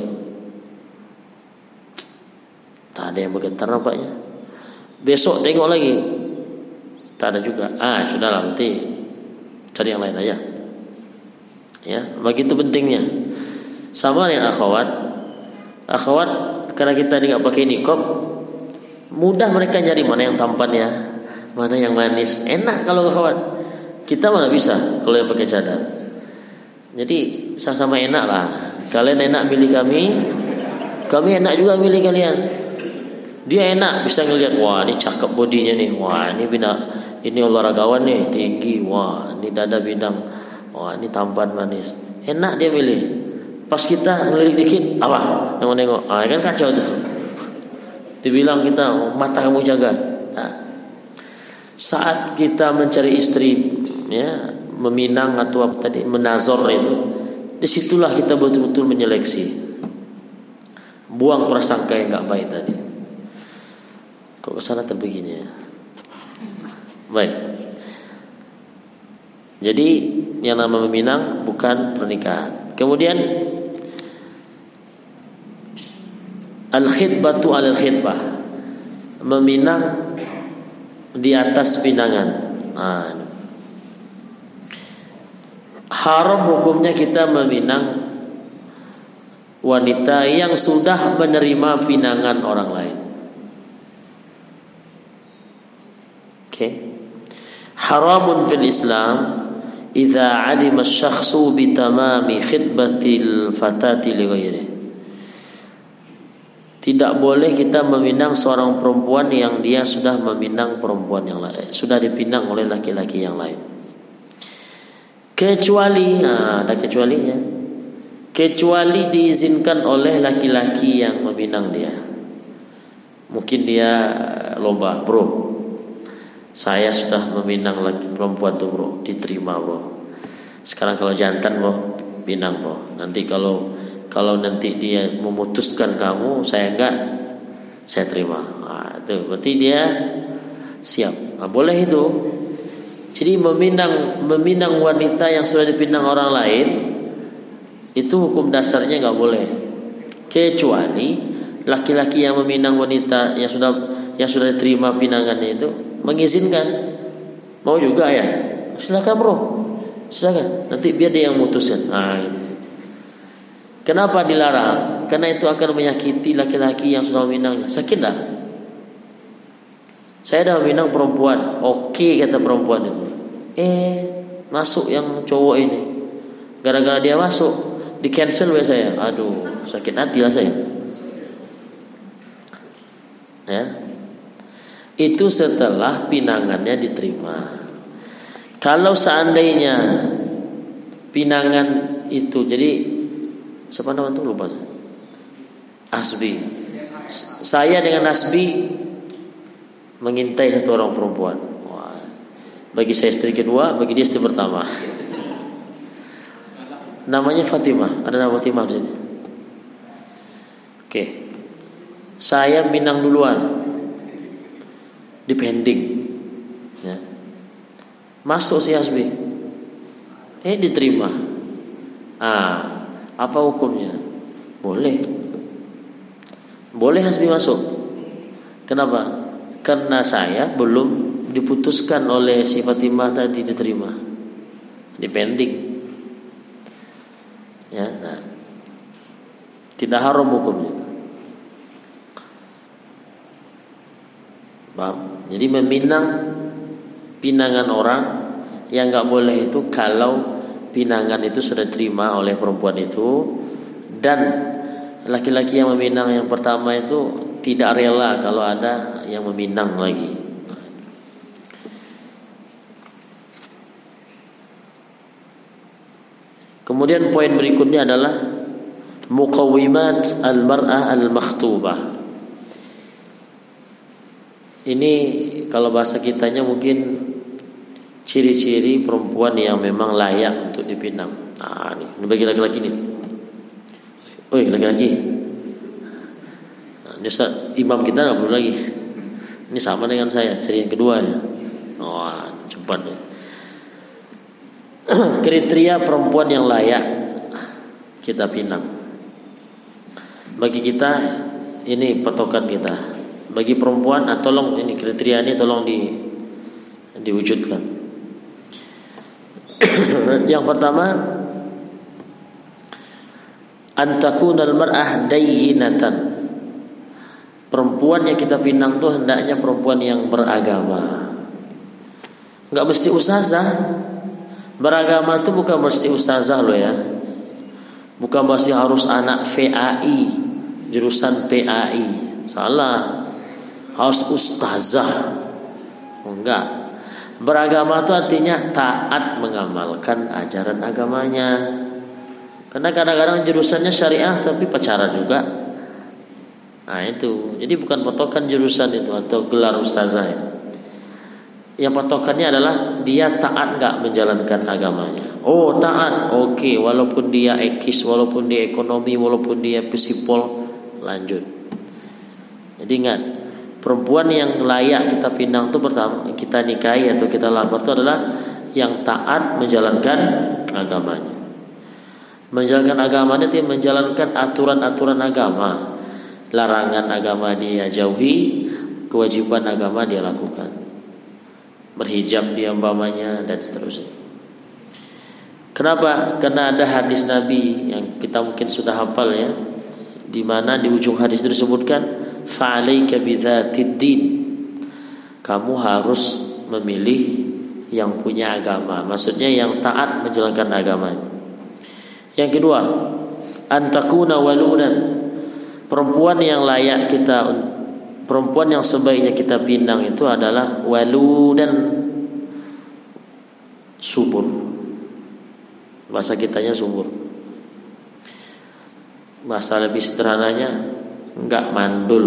Speaker 1: Tak ada yang bergetar nampaknya. Besok tengok lagi. Tak ada juga. Ah, sudahlah nanti cari yang lain aja. Ya, begitu pentingnya. Sama dengan akhwat. Akhwat karena kita tidak pakai nikop, mudah mereka nyari mana yang tampannya, mana yang manis? Enak kalau kawan. Kita mana bisa kalau yang pakai cadar. Jadi sama-sama enak lah. Kalian enak milih kami kami enak juga milih kalian. Dia enak bisa ngelihat wah ini cakep bodinya nih. Wah ini bina ini olahragawan nih tinggi. Wah ini dada bidang. Wah ini tampan manis. Enak dia milih. Pas kita ngelirik dikit apa? Yang mau nengok ah kan kacau tuh. Dibilang kita mata kamu jaga. Nah, saat kita mencari istri ya meminang atau apa tadi menazor itu di situlah kita betul-betul menyeleksi. Buang prasangka yang nggak baik tadi. Kok ke sana terbegini ya? Baik. Jadi yang nama meminang bukan pernikahan. Kemudian al khidbatu al khidbah. Meminang di atas pinangan. Nah, haram hukumnya kita meminang wanita yang sudah menerima pinangan orang lain. Oke. Okay. Haramun fil Islam idza alima asy-syakhsu bi tamami khidbatil fatati li ghairihi. Tidak boleh kita meminang seorang perempuan yang dia sudah meminang perempuan yang lain, sudah dipinang oleh laki-laki yang lain. Kecuali, nah, ada kecualinya. Kecuali diizinkan oleh laki-laki yang meminang dia. Mungkin dia lomba, bro. Saya sudah meminang laki perempuan tuh bro, diterima bro. Sekarang kalau jantan bro, pinang bro. Nanti kalau kalau nanti dia memutuskan kamu saya enggak saya terima. Nah, itu berarti dia siap. Nah, boleh itu. Jadi meminang meminang wanita yang sudah dipinang orang lain itu hukum dasarnya nggak boleh. Kecuali laki-laki yang meminang wanita yang sudah yang sudah diterima pinangannya itu mengizinkan. Mau juga ya? Silakan bro. Silakan. Nanti biar dia yang memutuskan. Nah ini. Kenapa dilarang? Karena itu akan menyakiti laki-laki yang sudah meminangnya. Sakit tak? Saya dah meminang perempuan. Oke kata perempuan itu. Eh masuk yang cowok ini. Gara-gara dia masuk di cancel ya saya. Aduh sakit hati lah saya. Ya. Itu setelah pinangannya diterima. Kalau seandainya pinangan itu jadi Siapa nama itu lupa. Asbi. Saya dengan Asbi mengintai satu orang perempuan. Wah. Bagi saya istri kedua, bagi dia istri pertama. Namanya Fatimah. Ada nama Fatimah di sini. Oke. Saya Minang duluan. Depending. Ya. Masuk si Hasbi. Eh diterima. Ah, apa hukumnya? Boleh. Boleh Hasbi masuk. Kenapa? Karena saya belum diputuskan oleh si Fatimah tadi diterima depending ya nah. tidak haram hukumnya Paham? jadi meminang pinangan orang yang nggak boleh itu kalau pinangan itu sudah diterima oleh perempuan itu dan laki-laki yang meminang yang pertama itu tidak rela kalau ada yang meminang lagi Kemudian poin berikutnya adalah muqawimat al-mar'ah al-makhtubah. Ini kalau bahasa kitanya mungkin ciri-ciri perempuan yang memang layak untuk dipinang. Nah, ini, ini bagi laki-laki nih. Oh, laki-laki. Ini Ustaz, imam kita nggak perlu lagi. Ini sama dengan saya, ciri yang kedua ya. Oh, cepat ya. kriteria perempuan yang layak kita pinang. Bagi kita ini patokan kita. Bagi perempuan, ah, tolong ini kriteria ini tolong di diwujudkan. yang pertama antakun al-mar'ah dayyinatan. Perempuan yang kita pinang tuh hendaknya perempuan yang beragama. Enggak mesti ustazah, Beragama itu bukan mesti ustazah loh ya. Bukan mesti harus anak VAI, jurusan PAI. Salah. Harus ustazah. Enggak. Beragama itu artinya taat mengamalkan ajaran agamanya. Karena kadang-kadang jurusannya syariah tapi pacaran juga. Nah itu. Jadi bukan potokan jurusan itu atau gelar ustazah ya yang patokannya adalah dia taat nggak menjalankan agamanya. Oh taat, oke. Okay. Walaupun dia ekis, walaupun dia ekonomi, walaupun dia psipol, lanjut. Jadi ingat, perempuan yang layak kita pinang itu pertama kita nikahi atau kita lamar itu adalah yang taat menjalankan agamanya. Menjalankan agamanya itu menjalankan aturan-aturan agama. Larangan agama dia jauhi, kewajiban agama dia lakukan berhijab dia umpamanya dan seterusnya. Kenapa? Karena ada hadis Nabi yang kita mungkin sudah hafal ya, di mana di ujung hadis itu disebutkan fa'alaika bidzatid din. Kamu harus memilih yang punya agama, maksudnya yang taat menjalankan agama. Yang kedua, antakuna waludan. Perempuan yang layak kita perempuan yang sebaiknya kita pinang itu adalah walu dan subur. Bahasa kitanya subur. Bahasa lebih sederhananya enggak mandul.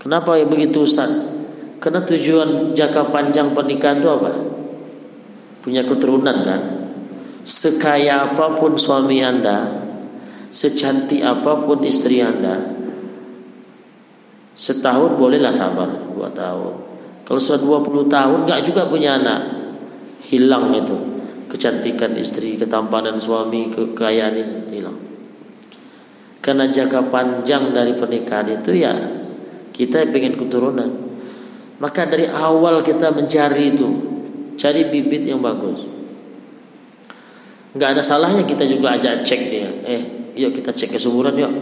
Speaker 1: Kenapa begitu Ustaz? Karena tujuan jangka panjang pernikahan itu apa? Punya keturunan kan? Sekaya apa pun suami Anda, secantik apa pun istri anda setahun bolehlah sabar dua tahun kalau sudah dua puluh tahun nggak juga punya anak hilang itu kecantikan istri ketampanan suami kekayaan hilang. Karena jangka panjang dari pernikahan itu ya kita pengen keturunan. Maka dari awal kita mencari itu cari bibit yang bagus. Nggak ada salahnya kita juga ajak cek dia. Eh yuk kita cek kesuburan yuk.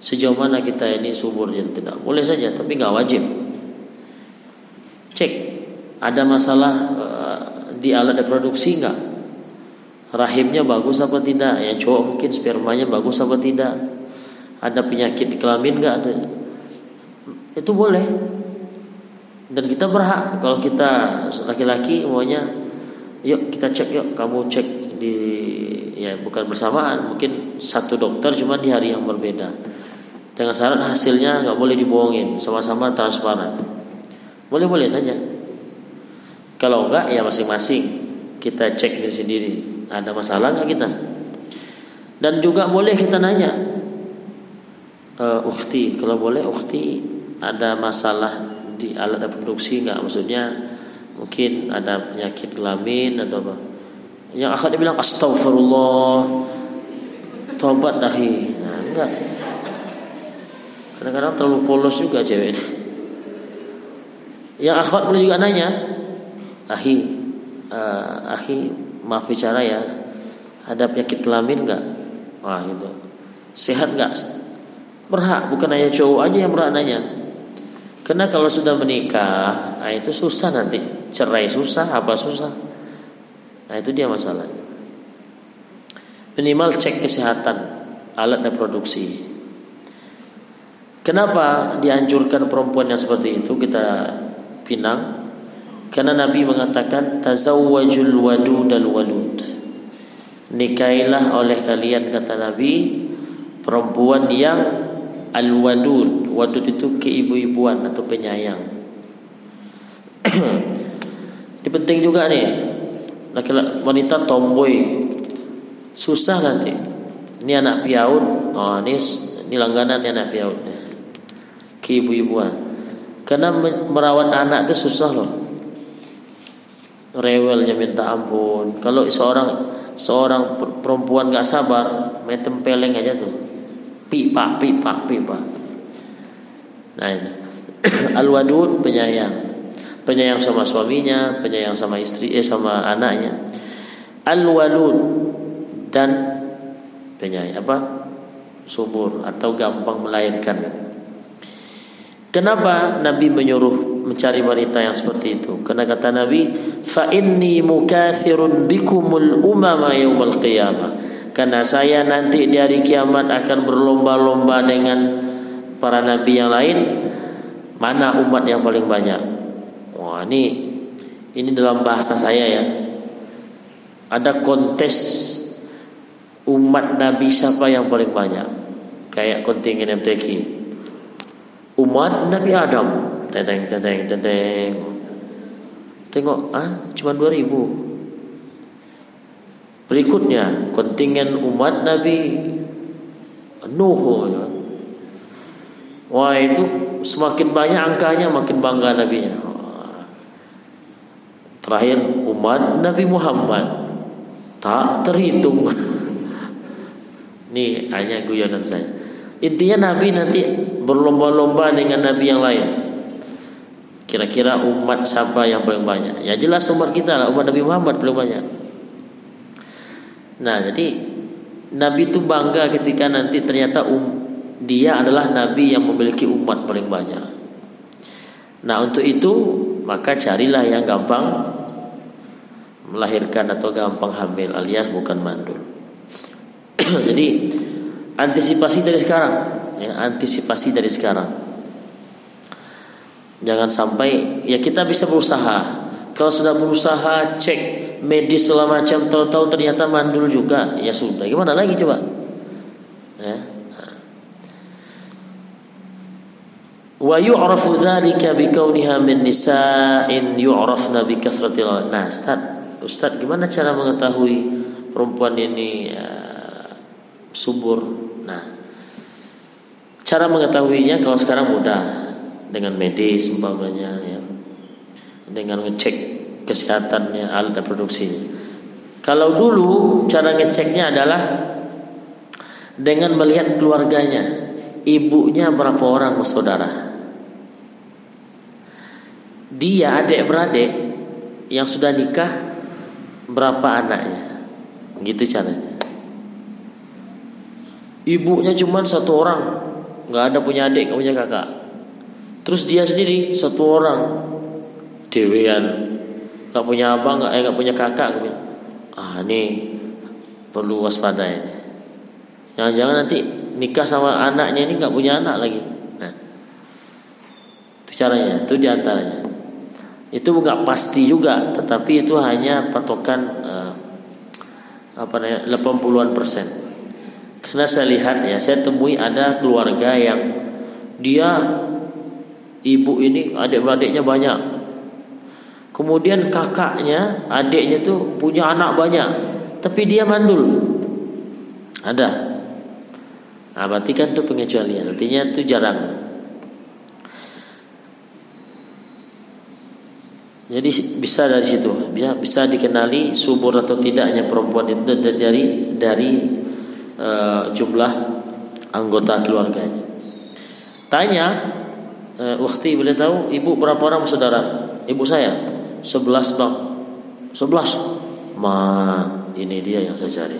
Speaker 1: Sejauh mana kita ini subur atau tidak. Boleh saja tapi nggak wajib. Cek ada masalah uh, di alat reproduksi nggak? Rahimnya bagus apa tidak? Yang cowok mungkin spermanya bagus apa tidak? Ada penyakit di kelamin nggak? Itu boleh. Dan kita berhak. Kalau kita laki-laki maunya yuk kita cek yuk kamu cek di ya bukan bersamaan. Mungkin satu dokter cuma di hari yang berbeda. Dengan syarat hasilnya nggak boleh dibohongin. Sama-sama transparan. Boleh-boleh saja kalau enggak ya masing-masing. Kita cek diri sendiri. Ada masalah nggak kita? Dan juga boleh kita nanya e, ukti kalau boleh ukti ada masalah di alat reproduksi nggak maksudnya mungkin ada penyakit kelamin atau apa. Yang akan dibilang astagfirullah tobat dahi nah, enggak. Kadang-kadang terlalu polos juga cewek. Yang akhwat boleh juga nanya, ahi, uh, ahi, maaf bicara ya, ada penyakit kelamin nggak? Wah gitu. Sehat nggak? Berhak, bukan hanya cowok aja yang berhak nanya. Karena kalau sudah menikah, nah itu susah nanti. Cerai susah, apa susah? Nah itu dia masalahnya. Minimal cek kesehatan alat reproduksi. Kenapa dianjurkan perempuan yang seperti itu kita pinang? Karena Nabi mengatakan tazawwajul wadud dan walud. Nikailah oleh kalian kata Nabi perempuan yang al-wadud. Wadud itu keibu-ibuan atau penyayang. Ini penting juga nih. Laki-laki wanita tomboy susah nanti. Ini anak piaut. Oh, ini ini langganan anak piaut ke ibu-ibuan. Karena merawat anak itu susah loh. Rewelnya minta ampun. Kalau seorang seorang perempuan gak sabar, main tempeleng aja tuh. Pipa, pipa, pipa. Nah ini. Al-wadud penyayang. Penyayang sama suaminya, penyayang sama istri, eh sama anaknya. Al-walud dan penyayang apa? Subur atau gampang melahirkan. Kenapa Nabi menyuruh mencari wanita yang seperti itu? Karena kata Nabi, "Fa inni mukathirun bikumul umama yaumal qiyamah." Karena saya nanti di hari kiamat akan berlomba-lomba dengan para nabi yang lain mana umat yang paling banyak. Wah, ini ini dalam bahasa saya ya. Ada kontes umat nabi siapa yang paling banyak. Kayak kontingen MTQ umat Nabi Adam teteng teteng teteng tengok ah cuma 2000 berikutnya kontingen umat Nabi Nuh ya. wah itu semakin banyak angkanya makin bangga Nabi-nya. Terakhir umat Nabi Muhammad. Tak terhitung. Ini hanya guyonan saya. Intinya Nabi nanti berlomba-lomba dengan Nabi yang lain. Kira-kira umat siapa yang paling banyak? Ya jelas umat kita lah, umat Nabi Muhammad paling banyak. Nah, jadi Nabi itu bangga ketika nanti ternyata um, dia adalah Nabi yang memiliki umat paling banyak. Nah, untuk itu maka carilah yang gampang melahirkan atau gampang hamil alias bukan mandul. jadi antisipasi dari sekarang ya antisipasi dari sekarang jangan sampai ya kita bisa berusaha. Kalau sudah berusaha cek medis segala macam tahu-tahu ternyata mandul juga ya sudah. Gimana lagi coba? Ya. Wa yu'rafu dzalika kauniha min nisa'in yu'rafna bi kasratil nah Ustaz Ustaz gimana cara mengetahui perempuan ini ya, subur. Nah, cara mengetahuinya kalau sekarang mudah dengan medis umpamanya ya. Dengan ngecek kesehatannya alat reproduksinya. Kalau dulu cara ngeceknya adalah dengan melihat keluarganya, ibunya berapa orang bersaudara. Dia adik-beradik yang sudah nikah berapa anaknya. Gitu caranya. Ibunya cuma satu orang, nggak ada punya adik, nggak punya kakak. Terus dia sendiri satu orang, dewean, nggak punya abang, nggak eh, punya kakak. Gitu. Ah ini perlu waspada ini. Jangan-jangan nanti nikah sama anaknya ini nggak punya anak lagi. Nah, itu caranya, itu di antaranya. Itu nggak pasti juga, tetapi itu hanya patokan uh, apa namanya 80-an persen. Karena saya lihat ya, saya temui ada keluarga yang dia ibu ini adik-adiknya banyak. Kemudian kakaknya, adiknya tuh punya anak banyak, tapi dia mandul. Ada. Nah, berarti kan itu pengecualian. Artinya itu jarang. Jadi bisa dari situ, bisa bisa dikenali subur atau tidaknya perempuan itu dari dari uh, jumlah anggota keluarganya. Tanya, uh, boleh tahu ibu berapa orang saudara? Ibu saya sebelas bang, sebelas. Ma, ini dia yang saya cari.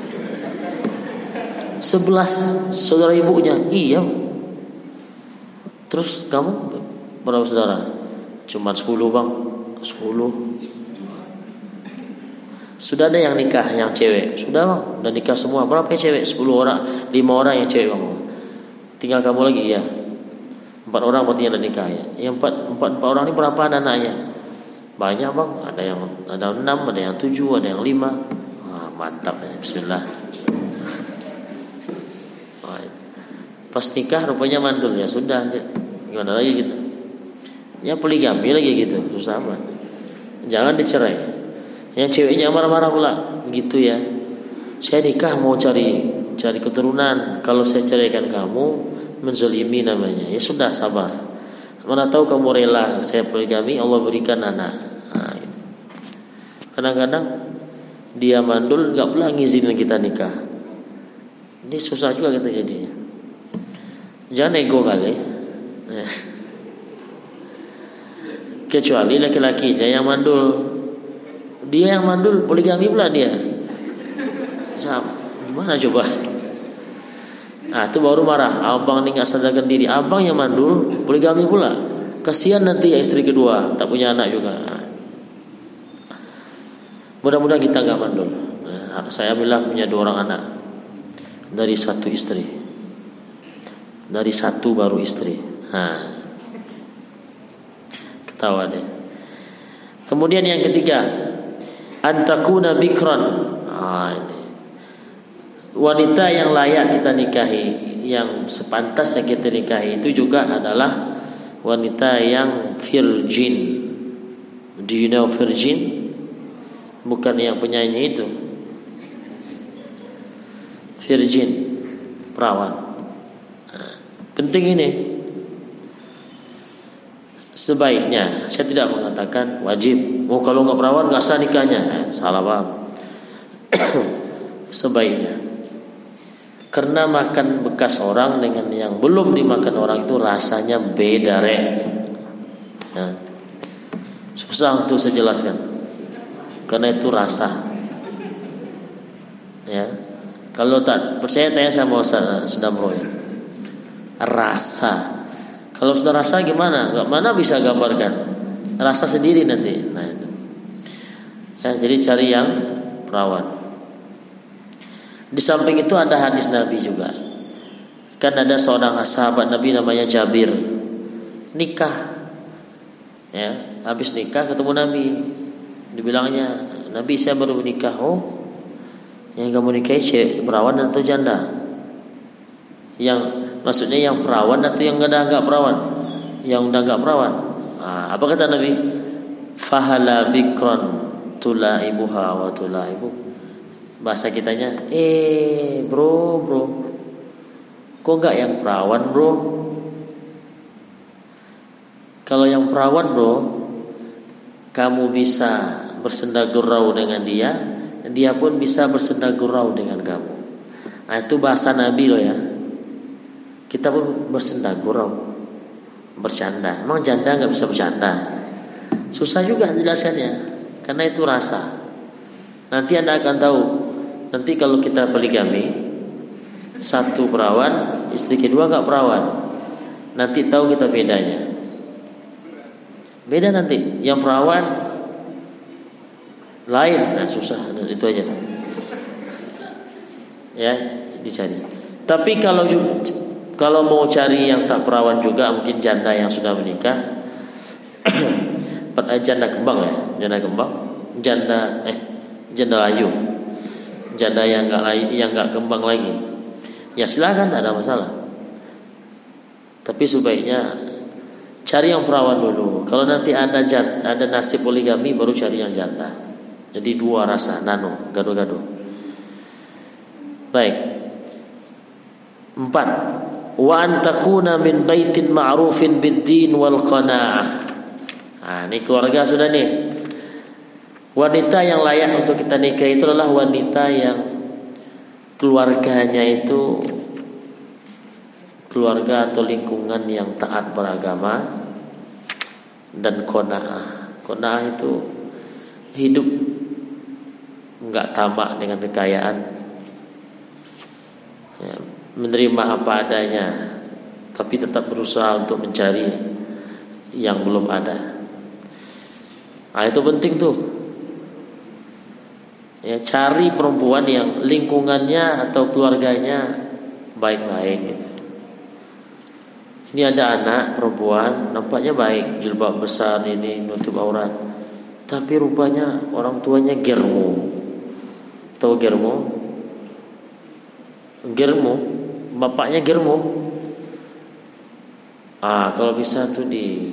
Speaker 1: Sebelas saudara ibunya, iya. Terus kamu berapa saudara? Cuma sepuluh bang. 10 Sudah ada yang nikah yang cewek Sudah bang, udah nikah semua Berapa yang cewek? 10 orang, 5 orang yang cewek bang Tinggal kamu lagi, iya Empat orang berarti yang nikah ya. Yang empat, empat, empat orang ini berapa anak-anaknya? Banyak bang, ada yang ada enam, ada yang tujuh, ada yang lima. Wah, Mantap ya, bismillah. Pas nikah rupanya mandul ya. Sudah Gimana lagi gitu Ya poligami lagi gitu. Susah banget jangan dicerai. Yang ceweknya marah-marah pula. Begitu ya. Saya nikah mau cari cari keturunan. Kalau saya ceraikan kamu menzolimi namanya. Ya sudah sabar. Mana tahu kamu rela saya poligami Allah berikan anak. Nah, kadang-kadang dia mandul nggak pula ngizinin kita nikah. Ini susah juga kita jadinya. Jangan ego kali. Kecuali laki-lakinya yang mandul. Dia yang mandul poligami pula dia. Gimana coba nah itu baru marah. Abang ini nggak sadarkan diri. Abang yang mandul poligami pula. Kasihan nanti ya istri kedua. Tak punya anak juga. Mudah-mudahan kita nggak mandul. Nah, saya bilang punya dua orang anak. Dari satu istri dari satu baru istri nah Ketawa deh. Kemudian yang ketiga, antakuna bikron. Ah. Wanita yang layak kita nikahi, yang sepantas yang kita nikahi itu juga adalah wanita yang virgin. Do you know virgin? Bukan yang penyanyi itu. Virgin, perawan. Penting ini sebaiknya saya tidak mengatakan wajib oh kalau nggak perawan nggak sah nikahnya salah paham sebaiknya karena makan bekas orang dengan yang belum dimakan orang itu rasanya beda re ya. susah untuk saya jelaskan karena itu rasa ya kalau tak percaya tanya sama Ustaz Sudamro ya rasa kalau sudah rasa gimana? Gak mana bisa gambarkan? Rasa sendiri nanti. Nah. Ya, jadi cari yang perawan. Di samping itu ada hadis Nabi juga. Kan ada seorang sahabat Nabi namanya Jabir. Nikah. Ya, habis nikah ketemu Nabi. Dibilangnya, Nabi saya baru menikah. Oh, yang kamu nikahi cewek perawan atau janda? Yang Maksudnya yang perawan atau yang ada enggak perawan? Yang udah enggak perawan. Nah, apa kata Nabi? Fahala bikron tula ibuha wa tula ibu. Bahasa kitanya, eh bro bro, kok enggak yang perawan bro? Kalau yang perawan bro, kamu bisa bersenda gurau dengan dia, dia pun bisa bersenda gurau dengan kamu. Nah itu bahasa Nabi loh ya. Kita pun bersenda gurau Bercanda Emang janda nggak bisa bercanda Susah juga jelaskannya Karena itu rasa Nanti anda akan tahu Nanti kalau kita poligami Satu perawan Istri kedua nggak perawan. Nanti tahu kita bedanya. Beda nanti. Yang perawan Lain. Nah susah. Itu aja. Ya dicari. Tapi kalau juga kalau mau cari yang tak perawan juga mungkin janda yang sudah menikah. janda kembang ya, janda kembang, janda eh janda layu. Janda yang enggak yang enggak kembang lagi. Ya silakan tidak ada masalah. Tapi sebaiknya cari yang perawan dulu. Kalau nanti ada jat, ada nasib poligami baru cari yang janda. Jadi dua rasa nano, gado-gado. Baik. Empat. Wa antakuna min baitin ma'rufin bid-din wal qanaah. Nah, ini keluarga sudah nih. Wanita yang layak untuk kita nikah itu adalah wanita yang keluarganya itu keluarga atau lingkungan yang taat beragama dan kona'ah. Kona'ah itu hidup nggak tamak dengan kekayaan, ya, menerima apa adanya, tapi tetap berusaha untuk mencari yang belum ada. Nah itu penting tuh. Ya cari perempuan yang lingkungannya atau keluarganya baik-baik gitu. Ini ada anak perempuan nampaknya baik, jilbab besar ini nutup aurat. Tapi rupanya orang tuanya germo. Tahu germo? Germo, bapaknya germo. Ah, kalau bisa tuh di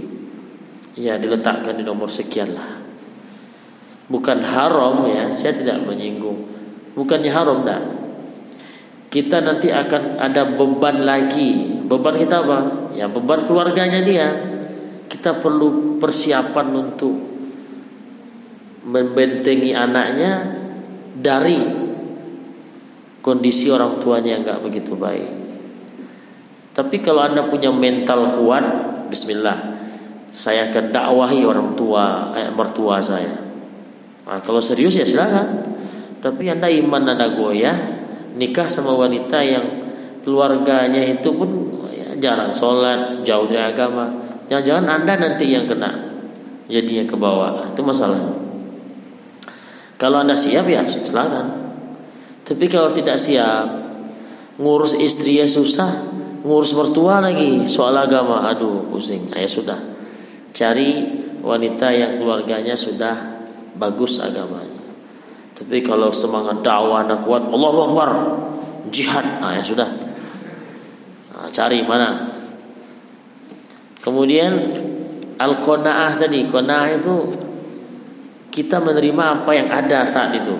Speaker 1: ya diletakkan di nomor sekian lah. Bukan haram ya, saya tidak menyinggung. Bukannya haram dah. Kita nanti akan ada beban lagi. Beban kita apa? ya beban keluarganya dia kita perlu persiapan untuk membentengi anaknya dari kondisi orang tuanya yang nggak begitu baik. Tapi kalau anda punya mental kuat, Bismillah, saya akan dakwahi orang tua, eh, mertua saya. Nah, kalau serius ya silakan. Tapi anda iman anda goyah, nikah sama wanita yang keluarganya itu pun jarang sholat, jauh dari agama. Jangan-jangan anda nanti yang kena jadinya ke bawah. Itu masalah. Kalau anda siap ya silakan. Tapi kalau tidak siap, ngurus istri ya susah, ngurus mertua lagi soal agama, aduh pusing. Ayah sudah cari wanita yang keluarganya sudah bagus agamanya. Tapi kalau semangat dakwah anak kuat, Allah Akbar, jihad, nah, ya sudah cari mana. Kemudian al-qanaah tadi, qanaah itu kita menerima apa yang ada saat itu.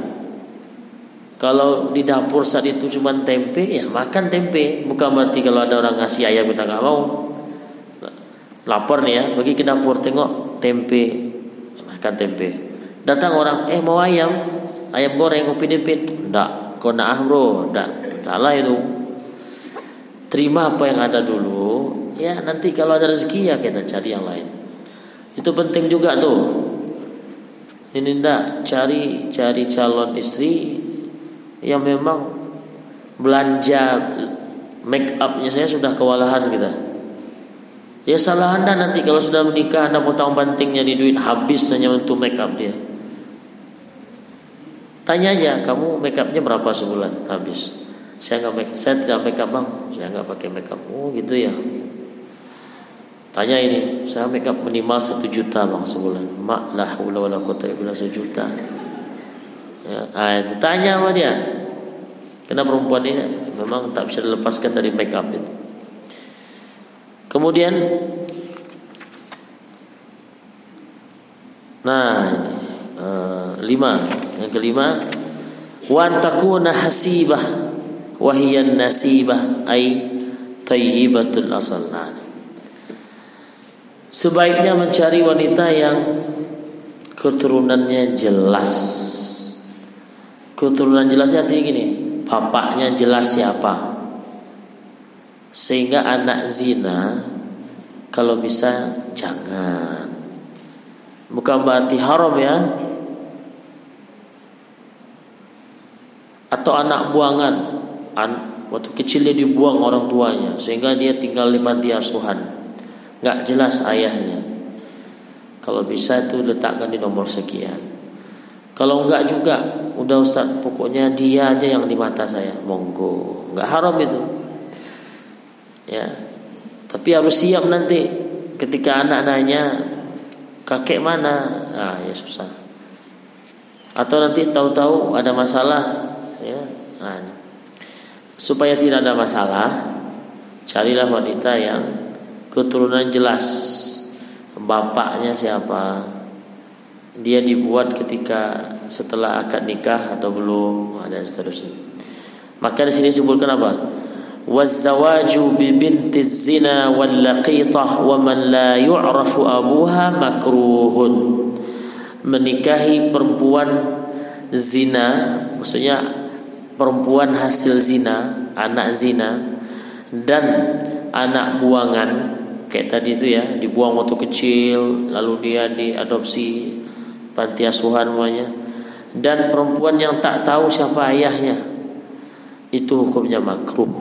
Speaker 1: Kalau di dapur saat itu cuma tempe, ya makan tempe. Bukan berarti kalau ada orang ngasih ayam kita nggak mau. Lapor nih ya, pergi ke dapur tengok tempe, makan tempe. Datang orang, eh mau ayam, ayam goreng, kopi dipit, enggak, konaah bro, enggak, salah itu. Terima apa yang ada dulu. Ya nanti kalau ada rezeki ya kita cari yang lain. Itu penting juga tuh. Ini ndak cari cari calon istri yang memang belanja make upnya. Saya sudah kewalahan kita. Ya salah anda nanti. Kalau sudah menikah anda potong bantingnya di duit habis hanya untuk make up dia tanya aja kamu make upnya berapa sebulan? Habis. Saya nggak make, saya tidak make up bang. Saya nggak pakai make up oh gitu ya. Tanya ini saya make up minimal satu juta bang sebulan. Mak lah wala kota bilang sejuta. Ya ah, itu tanya sama dia. Karena perempuan ini memang tak bisa dilepaskan dari make up itu. Kemudian nah ini uh, lima. Yang kelima wan takuna hasibah wahiyan nasibah ay tayyibatul asal. Sebaiknya mencari wanita yang keturunannya jelas. Keturunan jelasnya artinya gini bapaknya jelas siapa. Sehingga anak zina kalau bisa jangan. Bukan berarti haram ya atau anak buangan. An, waktu kecil dia dibuang orang tuanya sehingga dia tinggal di panti asuhan. Nggak jelas ayahnya. Kalau bisa itu letakkan di nomor sekian. Kalau enggak juga udah Ustaz pokoknya dia aja yang di mata saya. Monggo. Nggak haram itu. Ya. Tapi harus siap nanti. Ketika anak nanya kakek mana? Ah ya susah. Atau nanti tahu-tahu ada masalah ya nah, supaya tidak ada masalah carilah wanita yang keturunan jelas. Bapaknya siapa? Dia dibuat ketika setelah akad nikah atau belum ada seterusnya. Maka di sini disebutkan apa? Zina wal laqitah wa man la yu'rafu abuha makruhun. Menikahi perempuan zina maksudnya perempuan hasil zina anak zina dan anak buangan kayak tadi itu ya dibuang waktu kecil lalu dia diadopsi panti asuhan namanya dan perempuan yang tak tahu siapa ayahnya itu hukumnya makruh.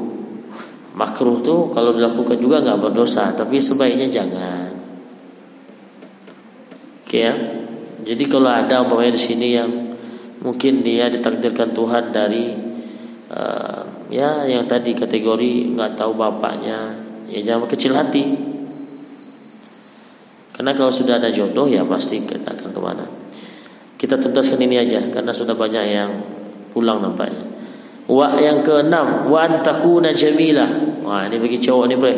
Speaker 1: Makruh tuh kalau dilakukan juga nggak berdosa tapi sebaiknya jangan. Oke ya? Jadi kalau ada umpamanya di sini yang mungkin dia ditakdirkan Tuhan dari uh, ya yang tadi kategori nggak tahu bapaknya ya jangan kecil hati karena kalau sudah ada jodoh ya pasti kita akan ke mana kita tuntaskan ini aja karena sudah banyak yang pulang nampaknya Wa yang keenam, wa antakuna jamilah. Wah, ini bagi cowok nih, Bre.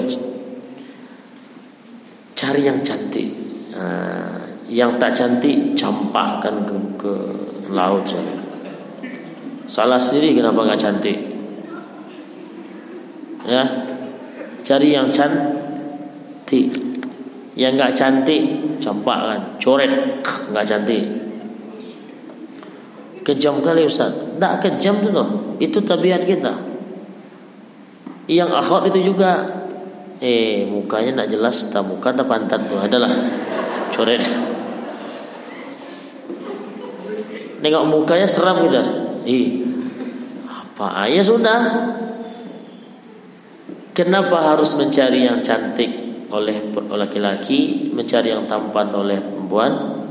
Speaker 1: Cari yang cantik. Nah, yang tak cantik campakkan ke, ke laut sana. Salah sendiri kenapa nggak cantik? Ya. Cari yang cantik. Yang nggak cantik campakkan, coret nggak cantik. Kejam kali Ustaz. Tak kejam tu loh. Itu tabiat kita. Yang akhwat itu juga eh mukanya nak jelas tak muka tak pantat tu adalah coret. Nengok mukanya seram kita. Ih, apa ayah sudah? Kenapa harus mencari yang cantik oleh laki-laki, mencari yang tampan oleh perempuan?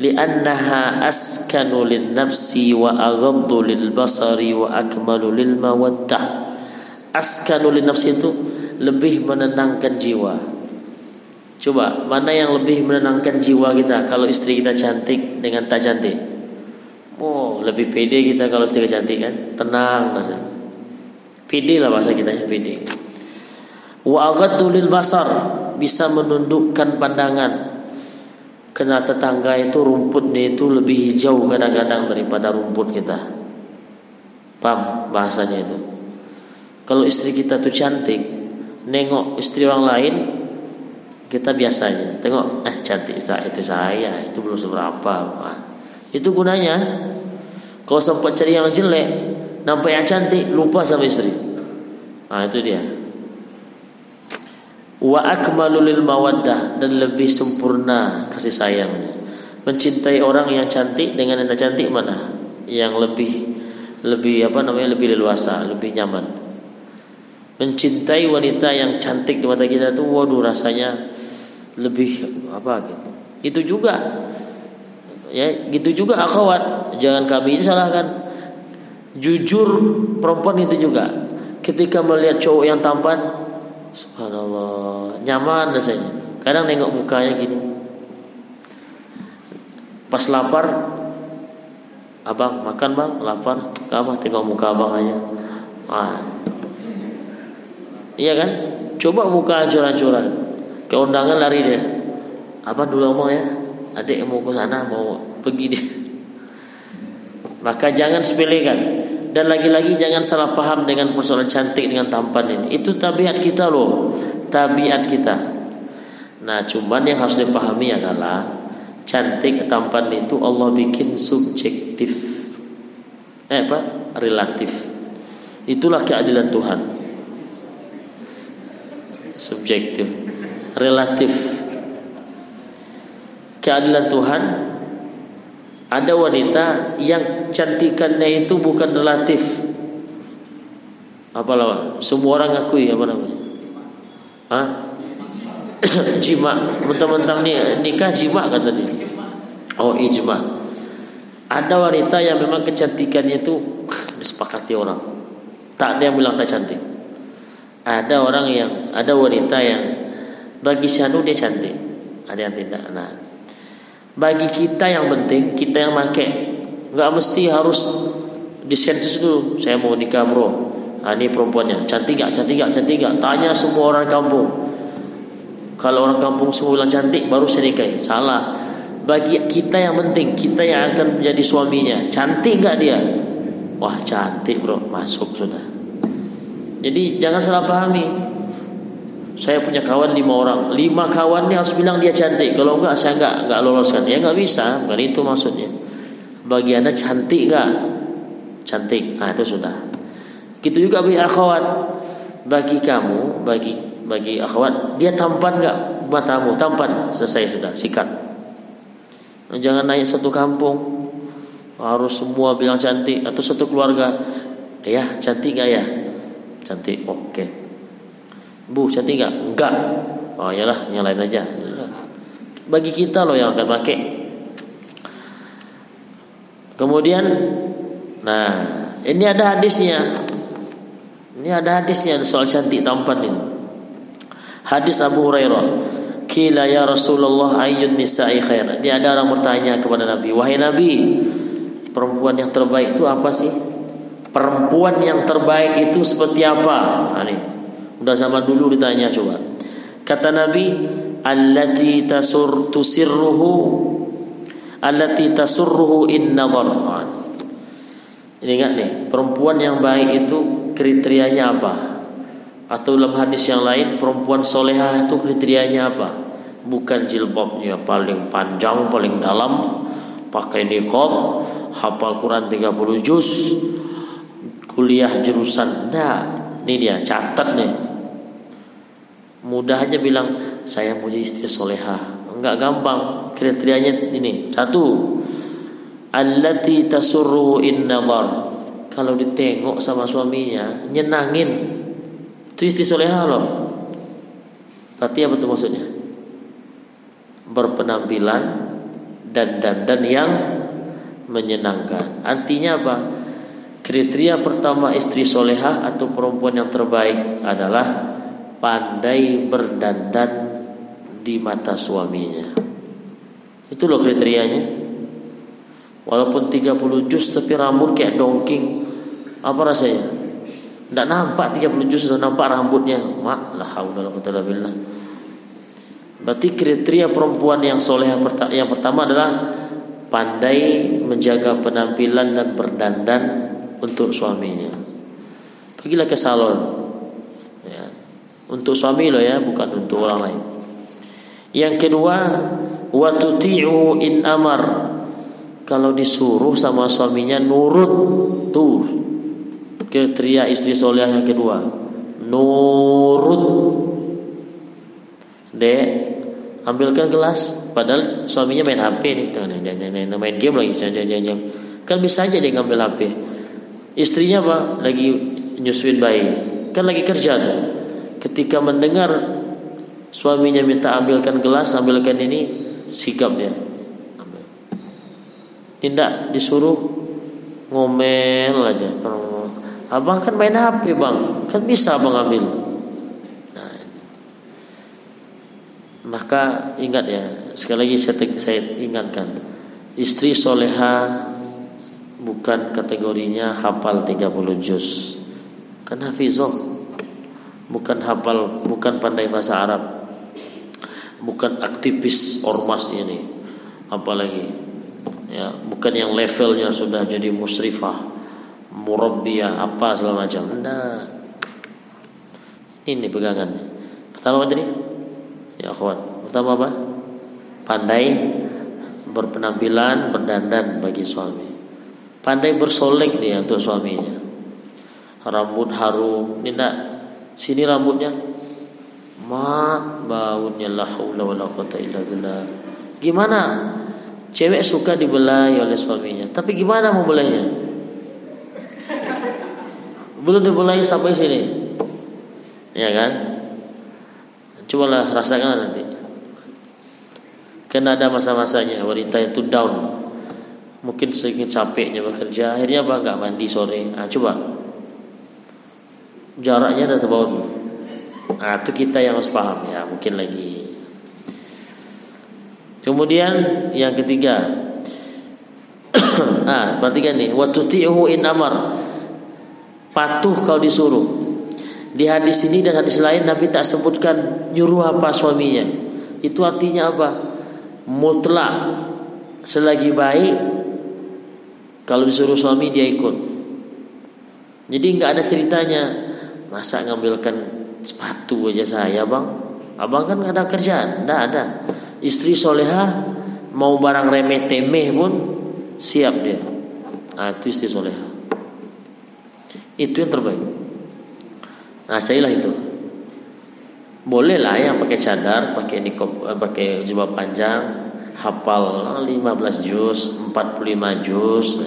Speaker 1: li'annaha askanu lin nafsi wa aghaddu lil basari wa akmalu lil mawaddah askanu nafsi itu lebih menenangkan jiwa coba mana yang lebih menenangkan jiwa kita kalau istri kita cantik dengan tak cantik oh lebih pede kita kalau istri cantik kan tenang rasa pede lah bahasa kita pede wa aghaddu lil basar bisa menundukkan pandangan Kena tetangga itu rumputnya itu lebih hijau kadang-kadang daripada rumput kita. Paham bahasanya itu? Kalau istri kita tuh cantik, nengok istri orang lain, kita biasanya tengok, eh cantik itu saya, itu belum seberapa. Itu gunanya. Kalau sempat cari yang jelek, nampak yang cantik, lupa sama istri. Nah itu dia wa akmalu lil mawaddah dan lebih sempurna kasih sayangnya. Mencintai orang yang cantik dengan yang cantik mana? Yang lebih lebih apa namanya lebih leluasa, lebih nyaman. Mencintai wanita yang cantik di mata kita tuh waduh rasanya lebih apa gitu. Itu juga ya gitu juga akhwat jangan kami salahkan jujur perempuan itu juga ketika melihat cowok yang tampan Subhanallah, nyaman rasanya. Kadang nengok mukanya gini. Pas lapar, abang makan bang, lapar, gak apa, tengok muka abang aja. Ah. Iya kan? Coba muka ancur-ancuran. Keundangan lari dia. Apa dulu ngomong ya? Adik mau ke sana, mau pergi dia. Maka jangan sepelekan. Dan lagi-lagi jangan salah paham dengan persoalan cantik dengan tampan ini. Itu tabiat kita loh, tabiat kita. Nah, cuman yang harus dipahami adalah cantik tampan itu Allah bikin subjektif. Eh apa? Relatif. Itulah keadilan Tuhan. Subjektif, relatif. Keadilan Tuhan ada wanita yang cantikannya itu bukan relatif. Apa lawan? Semua orang ngakui apa namanya? Hah? jima. Mentang-mentang nikah jima kata dia. Oh ijma. Ada wanita yang memang kecantikannya itu disepakati orang. Tak ada yang bilang tak cantik. Ada orang yang ada wanita yang bagi Syanu dia cantik. Ada yang tidak. Nah, bagi kita yang penting kita yang make nggak mesti harus disensus dulu saya mau nikah bro Ah ini perempuannya, cantik gak, cantik gak, cantik gak. Tanya semua orang kampung. Kalau orang kampung semua bilang cantik, baru saya nikahi. Salah. Bagi kita yang penting, kita yang akan menjadi suaminya. Cantik gak dia? Wah cantik bro, masuk sudah. Jadi jangan salah pahami. Saya punya kawan lima orang, lima kawan ini harus bilang dia cantik. Kalau enggak saya enggak enggak loloskan. Ya enggak bisa, bukan itu maksudnya. Bagi anda cantik enggak? Cantik. Nah itu sudah. Gitu juga bagi akhwat. Bagi kamu, bagi bagi akhwat, dia tampan enggak matamu? Tampan. Selesai sudah, sikat. Jangan naik satu kampung harus semua bilang cantik atau satu keluarga ya cantik gak ya cantik oke okay. Bu cantik gak enggak oh iyalah yang lain aja bagi kita loh yang akan pakai kemudian nah ini ada hadisnya ini ada hadisnya soal cantik tampan ini hadis Abu Hurairah Kila ya Rasulullah ayun nisa'i khair. Dia ada orang bertanya kepada Nabi, wahai Nabi, Perempuan yang terbaik itu apa sih? Perempuan yang terbaik itu seperti apa? Nah, ini. Udah zaman dulu ditanya coba. Kata Nabi, allati tasur tusirruhu allati tasurruhu in. Nah, ini enggak nih, perempuan yang baik itu kriterianya apa? Atau dalam hadis yang lain perempuan soleha itu kriterianya apa? Bukan jilbabnya paling panjang, paling dalam, pakai niqab, hafal Quran 30 juz, kuliah jurusan. Nah, ini dia catat nih. Mudah aja bilang saya mau istri soleha. Enggak gampang. Kriterianya ini. Satu. Allati tasurruhu in nazar. Kalau ditengok sama suaminya, nyenangin. Itu istri soleha loh. Berarti apa tuh maksudnya? Berpenampilan dan dan yang menyenangkan. Artinya apa? Kriteria pertama istri soleha atau perempuan yang terbaik adalah pandai berdandan di mata suaminya. Itu loh kriterianya. Walaupun 30 juz tapi rambut kayak dongking. Apa rasanya? Tidak nampak 30 juz sudah nampak rambutnya. Mak, la haula wala billah. Berarti kriteria perempuan yang soleh yang, pertama, yang pertama adalah pandai menjaga penampilan dan berdandan untuk suaminya. Pergilah ke salon. Untuk suami lo ya, bukan untuk orang lain. Yang kedua, watuti'u in amar. Kalau disuruh sama suaminya nurut, tuh. Kriteria istri soleh yang kedua, nurut. Dek, ambilkan gelas. Padahal suaminya main HP nih main game lagi jangan kan bisa aja dia ngambil HP istrinya apa? Lagi nyusuin bayi. Kan lagi kerja tuh ketika mendengar suaminya minta ambilkan gelas ambilkan ini sigap dia. Ambil. Tidak disuruh ngomel aja. Abang kan main HP bang. Kan bisa abang ambil. Maka ingat ya, sekali lagi saya, saya ingatkan, istri soleha bukan kategorinya hafal 30 juz. Kan hafizah. Bukan hafal, bukan pandai bahasa Arab. Bukan aktivis ormas ini. Apalagi ya, bukan yang levelnya sudah jadi musrifah, murabbiyah apa segala macam. Nah, ini pegangannya. Pertama tadi Ya akhwat. Pertama apa? Pandai berpenampilan, berdandan bagi suami. Pandai bersolek dia untuk suaminya. Rambut harum, ini enggak. Sini rambutnya. Ma baunya la haula wala quwata illa billah. Gimana? Cewek suka dibelai oleh suaminya. Tapi gimana mau belainya? Belum dibelai sampai sini. Ya kan? Cobalah rasakan nanti. Karena ada masa-masanya wanita itu down. Mungkin sedikit capeknya bekerja, akhirnya apa nggak mandi sore. Nah, coba jaraknya ada terbawa. Nah, itu kita yang harus paham ya, mungkin lagi. Kemudian yang ketiga, nah perhatikan nih, waktu tihu in amar. patuh kau disuruh. Di hadis ini dan hadis lain Nabi tak sebutkan nyuruh apa suaminya. Itu artinya apa? Mutlak selagi baik kalau disuruh suami dia ikut. Jadi nggak ada ceritanya masa ngambilkan sepatu aja saya bang. Abang kan nggak ada kerjaan, nggak ada. Istri soleha mau barang remeh temeh pun siap dia. Nah, itu istri soleha. Itu yang terbaik. Nah, saya lah itu. Boleh lah yang pakai cadar, pakai nikop, eh, pakai jubah panjang, hafal 15 juz, 45 juz.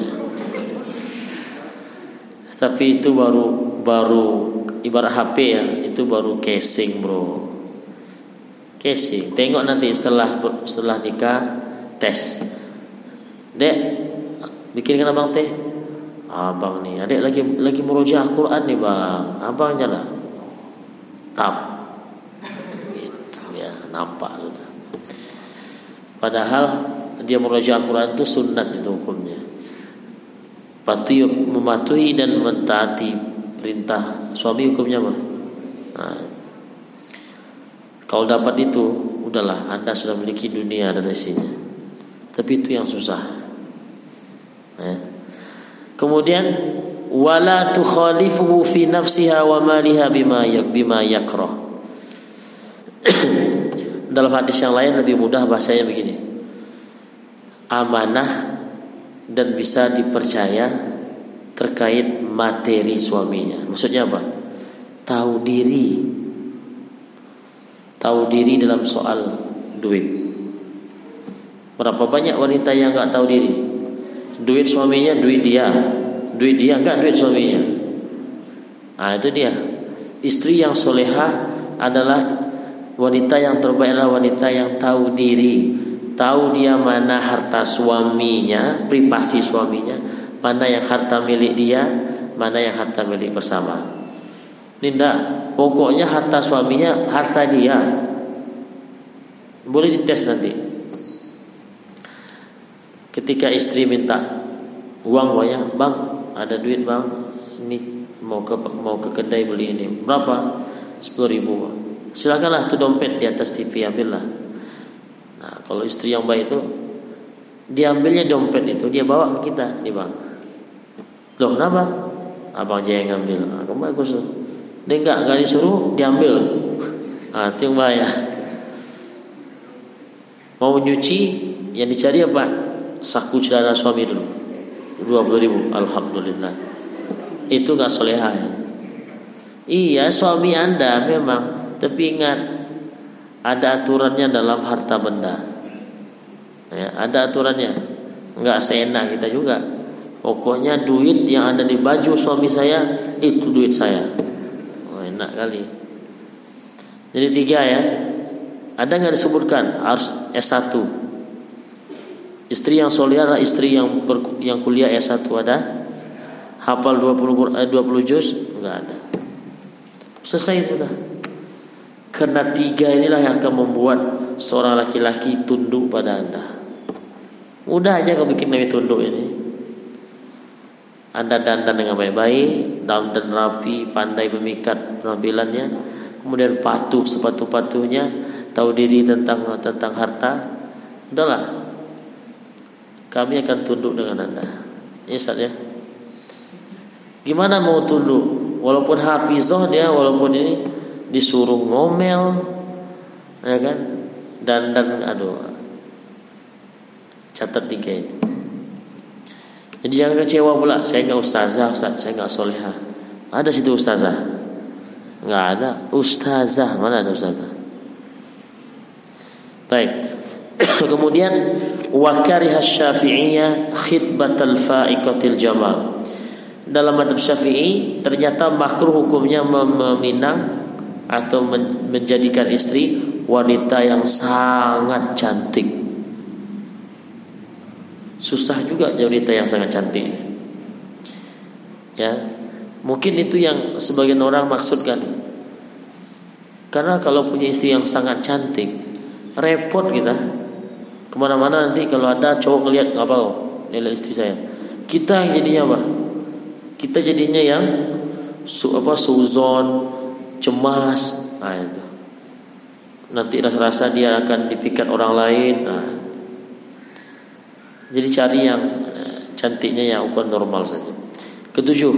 Speaker 1: Tapi itu baru baru ibarat HP ya, itu baru casing, Bro. Casing. Tengok nanti setelah setelah nikah tes. Dek, bikinkan abang teh. Abang nih, adik lagi lagi merujuk Quran nih bang. Abang nyala. Tap. Gitu ya, nampak sudah. Padahal dia merujuk Quran itu sunat itu hukumnya. Patuhi mematuhi dan mentaati perintah suami hukumnya apa? Nah, kalau dapat itu, udahlah Anda sudah memiliki dunia dan isinya. Tapi itu yang susah. Ya. Kemudian wala tukhalifuhu fi nafsiha wa maliha bima yak bima yakrah. Dalam hadis yang lain lebih mudah bahasanya begini. Amanah dan bisa dipercaya terkait materi suaminya. Maksudnya apa? Tahu diri. Tahu diri dalam soal duit. Berapa banyak wanita yang nggak tahu diri? Duit suaminya, duit dia, duit dia nggak duit suaminya. Nah itu dia. Istri yang soleha adalah wanita yang terbaik adalah wanita yang tahu diri, tahu dia mana harta suaminya, privasi suaminya, mana yang harta milik dia, mana yang harta milik bersama. Linda, pokoknya harta suaminya harta dia. Boleh dites nanti. Ketika istri minta uang banyak, bang, ada duit bang, ini mau ke mau ke kedai beli ini berapa? Sepuluh ribu. Silakanlah tuh dompet di atas TV ambillah. Nah, kalau istri yang baik itu diambilnya dompet itu dia bawa ke kita nih bang. Loh kenapa? Abang aja yang ngambil. Nah, kamu bagus. Dia enggak enggak disuruh diambil. Nah, itu yang bahaya. Mau nyuci yang dicari apa? saku celana suami dulu 20 ribu Alhamdulillah itu gak soleha ya? iya suami anda memang tapi ingat ada aturannya dalam harta benda ya, ada aturannya nggak seenak kita juga pokoknya duit yang ada di baju suami saya itu duit saya oh, enak kali jadi tiga ya ada nggak disebutkan harus S1 Istri yang soleh adalah istri yang ber, yang kuliah S1 ada? Hafal 20 20 juz? Enggak ada. Selesai sudah. Karena tiga inilah yang akan membuat seorang laki-laki tunduk pada Anda. Mudah aja kau bikin Nabi tunduk ini. Anda dandan dengan baik-baik, dan rapi, pandai memikat penampilannya, kemudian patuh sepatu-patuhnya, tahu diri tentang tentang harta. Udahlah, kami akan tunduk dengan anda. Ini Ustaz ya? Gimana mau tunduk? Walaupun hafizah dia walaupun ini disuruh ngomel ya kan? Dan dan aduh catat tiga ini jadi jangan kecewa pula. Saya nggak ustazah Ustaz. Saya nggak soleha ada situ ustazah? Nggak ada. Ustazah. Mana ada ustazah? Baik. Kemudian wa kariha Syafi'iyah khidbatal fa'iqatil jamal. Dalam madhab Syafi'i ternyata makruh hukumnya meminang atau menjadikan istri wanita yang sangat cantik. Susah juga wanita yang sangat cantik. Ya. Mungkin itu yang sebagian orang maksudkan. Karena kalau punya istri yang sangat cantik, repot kita ke mana-mana nanti kalau ada cowok ngelihat apa lihat istri saya kita yang jadinya apa kita jadinya yang su apa suzon cemas nah itu nanti rasa dia akan dipikat orang lain nah. Jadi cari yang eh, cantiknya yang ukuran normal saja. Ketujuh.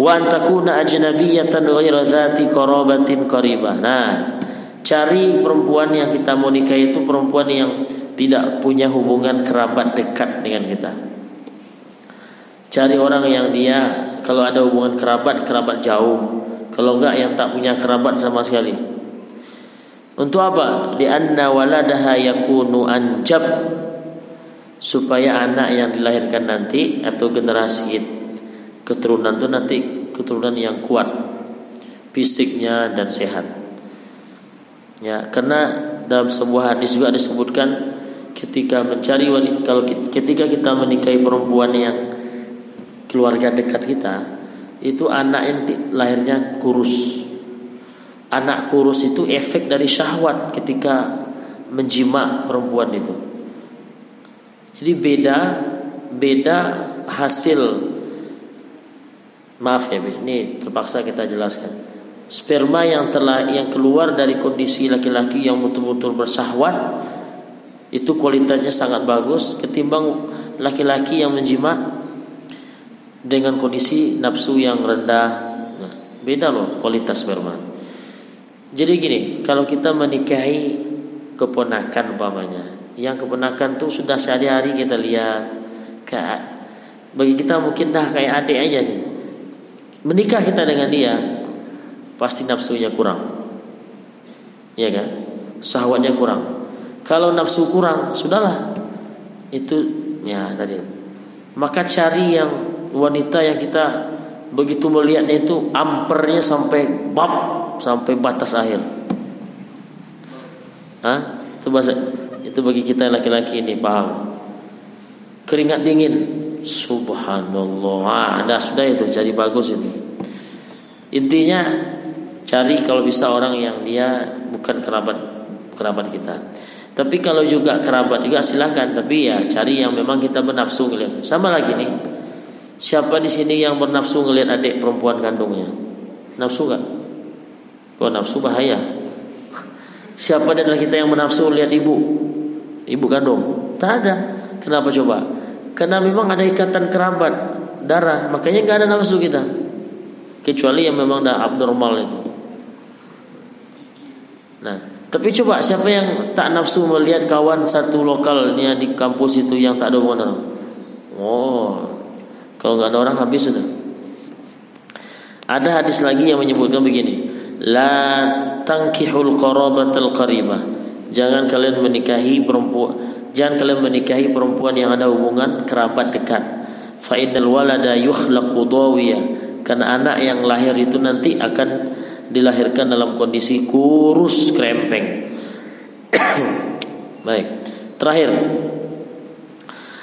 Speaker 1: Wa antakuna ajnabiyatan ghaira dzati qarabatin qaribah. Nah cari perempuan yang kita mau nikah itu perempuan yang tidak punya hubungan kerabat dekat dengan kita. Cari orang yang dia kalau ada hubungan kerabat kerabat jauh. Kalau enggak yang tak punya kerabat sama sekali. Untuk apa? Di anna waladaha yakunu anjab supaya anak yang dilahirkan nanti atau generasi keturunan itu nanti keturunan yang kuat fisiknya dan sehat. Ya, karena dalam sebuah hadis juga disebutkan ketika mencari kalau ketika kita menikahi perempuan yang keluarga dekat kita itu anak yang lahirnya kurus anak kurus itu efek dari syahwat ketika menjima perempuan itu. Jadi beda beda hasil maaf ya ini terpaksa kita jelaskan. Sperma yang telah yang keluar dari kondisi laki-laki yang betul-betul bersahwat itu kualitasnya sangat bagus ketimbang laki-laki yang menjima dengan kondisi nafsu yang rendah. Nah, beda loh kualitas sperma. Jadi gini, kalau kita menikahi keponakan umpamanya, yang keponakan tuh sudah sehari-hari kita lihat, kayak bagi kita mungkin dah kayak adik aja nih. Menikah kita dengan dia, pasti nafsunya kurang, ya kan? Sahwatnya kurang. Kalau nafsu kurang, sudahlah. Itu ya tadi. Maka cari yang wanita yang kita begitu melihatnya itu ampernya sampai bab sampai batas akhir. Hah? Itu bahasa itu bagi kita laki-laki ini paham. Keringat dingin. Subhanallah. Ah, ada sudah itu jadi bagus itu. Intinya cari kalau bisa orang yang dia bukan kerabat kerabat kita. Tapi kalau juga kerabat juga silakan. Tapi ya cari yang memang kita bernafsu ngeliat. Sama lagi nih. Siapa di sini yang bernafsu ngelihat adik perempuan kandungnya? Nafsu gak? Kalau nafsu bahaya. Siapa di antara kita yang menafsu lihat ibu? Ibu kandung? Tak ada. Kenapa coba? Karena memang ada ikatan kerabat darah, makanya nggak ada nafsu kita. Kecuali yang memang dah abnormal itu. Nah, tapi coba siapa yang tak nafsu melihat kawan satu lokalnya di kampus itu yang tak ada hubungan Oh, kalau nggak ada orang habis sudah. Ada hadis lagi yang menyebutkan begini la tankihul qarabatal qaribah. Jangan kalian menikahi perempuan jangan kalian menikahi perempuan yang ada hubungan kerabat dekat. Fa innal walada yukhlaqu. Karena anak yang lahir itu nanti akan dilahirkan dalam kondisi kurus krempeng. Baik. Terakhir,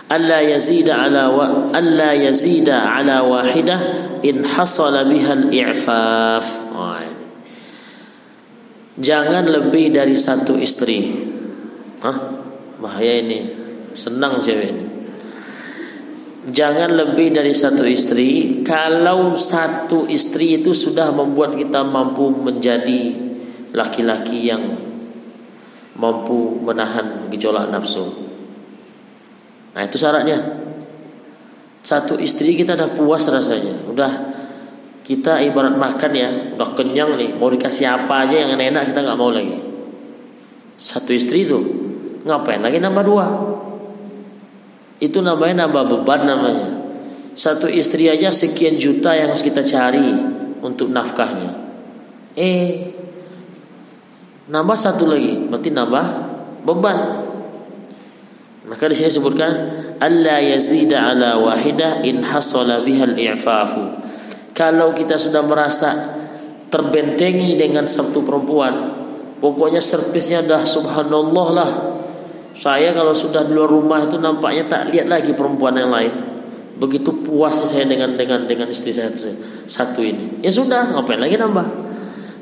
Speaker 1: alla yazida ala wa alla yazida ala wahidah in hasala biha al-i'faf. Oh, Jangan lebih dari satu istri. Hah? Bahaya ini. Senang cewek ini. Jangan lebih dari satu istri. Kalau satu istri itu sudah membuat kita mampu menjadi laki-laki yang mampu menahan gejolak nafsu. Nah itu syaratnya. Satu istri kita udah puas rasanya, udah kita ibarat makan ya udah kenyang nih mau dikasih apa aja yang enak kita nggak mau lagi. Satu istri itu ngapain lagi nambah dua? Itu namanya nambah beban namanya. Satu istri aja sekian juta yang harus kita cari untuk nafkahnya. Eh nambah satu lagi berarti nambah beban. Maka di sini sebutkan alla yazida ala wahidah in hasala bihal i'fafu kalau kita sudah merasa terbentengi dengan satu perempuan, pokoknya servisnya dah subhanallah lah. Saya kalau sudah di luar rumah itu nampaknya tak lihat lagi perempuan yang lain. Begitu puas saya dengan dengan dengan istri saya satu ini. Ya sudah, ngapain lagi nambah?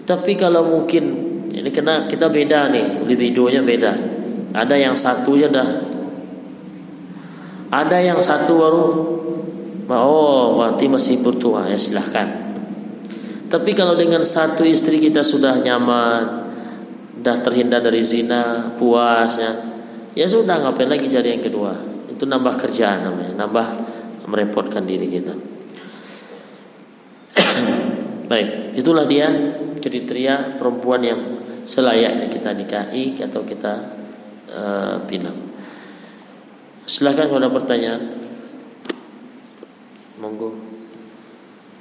Speaker 1: Tapi kalau mungkin ini kena kita beda nih, libidonya beda. Ada yang satu aja dah. Ada yang satu baru Oh, berarti masih bertua ya silahkan. Tapi kalau dengan satu istri kita sudah nyaman, dah terhindar dari zina, puas ya, sudah ngapain lagi cari yang kedua? Itu nambah kerjaan namanya, nambah merepotkan diri kita. Baik, itulah dia kriteria perempuan yang selayaknya kita nikahi atau kita uh, pinang. Silakan kalau ada pertanyaan. Monggo.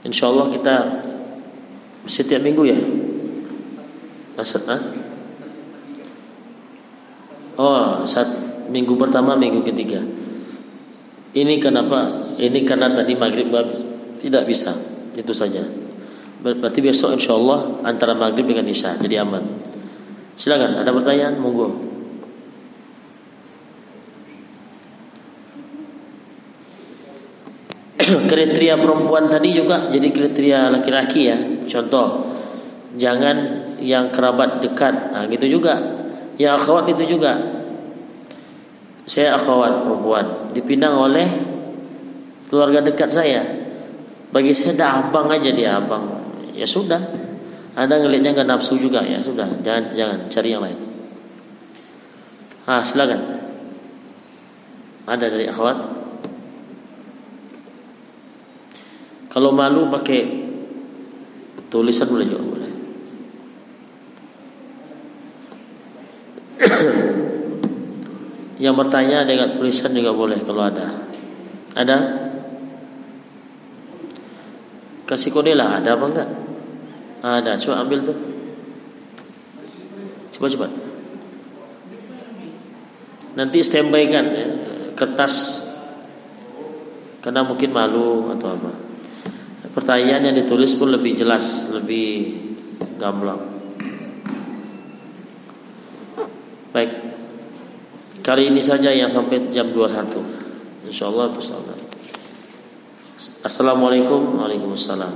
Speaker 1: Insya Allah kita setiap minggu ya. Maksud, ah? Oh, saat minggu pertama, minggu ketiga. Ini kenapa? Ini karena tadi maghrib tidak bisa. Itu saja. Berarti besok insya Allah antara maghrib dengan isya jadi aman. Silakan. Ada pertanyaan? Monggo. kriteria perempuan tadi juga jadi kriteria laki-laki ya. Contoh, jangan yang kerabat dekat. Nah, gitu juga. Yang akhwat itu juga. Saya akhwat perempuan, dipinang oleh keluarga dekat saya. Bagi saya dah abang aja dia abang. Ya sudah. Anda ngelihatnya nggak nafsu juga ya sudah. Jangan jangan cari yang lain. Ah silakan. Ada dari akhwat? Kalau malu pakai tulisan boleh juga boleh. Yang bertanya dengan tulisan juga boleh kalau ada. Ada? Kasih kode lah, ada apa enggak? Ada, coba ambil tuh. Coba coba. Nanti standby kan ya, kertas karena mungkin malu atau apa pertanyaan yang ditulis pun lebih jelas, lebih gamblang. Baik. Kali ini saja yang sampai jam 21. Insyaallah bersama. Assalamualaikum Waalaikumsalam.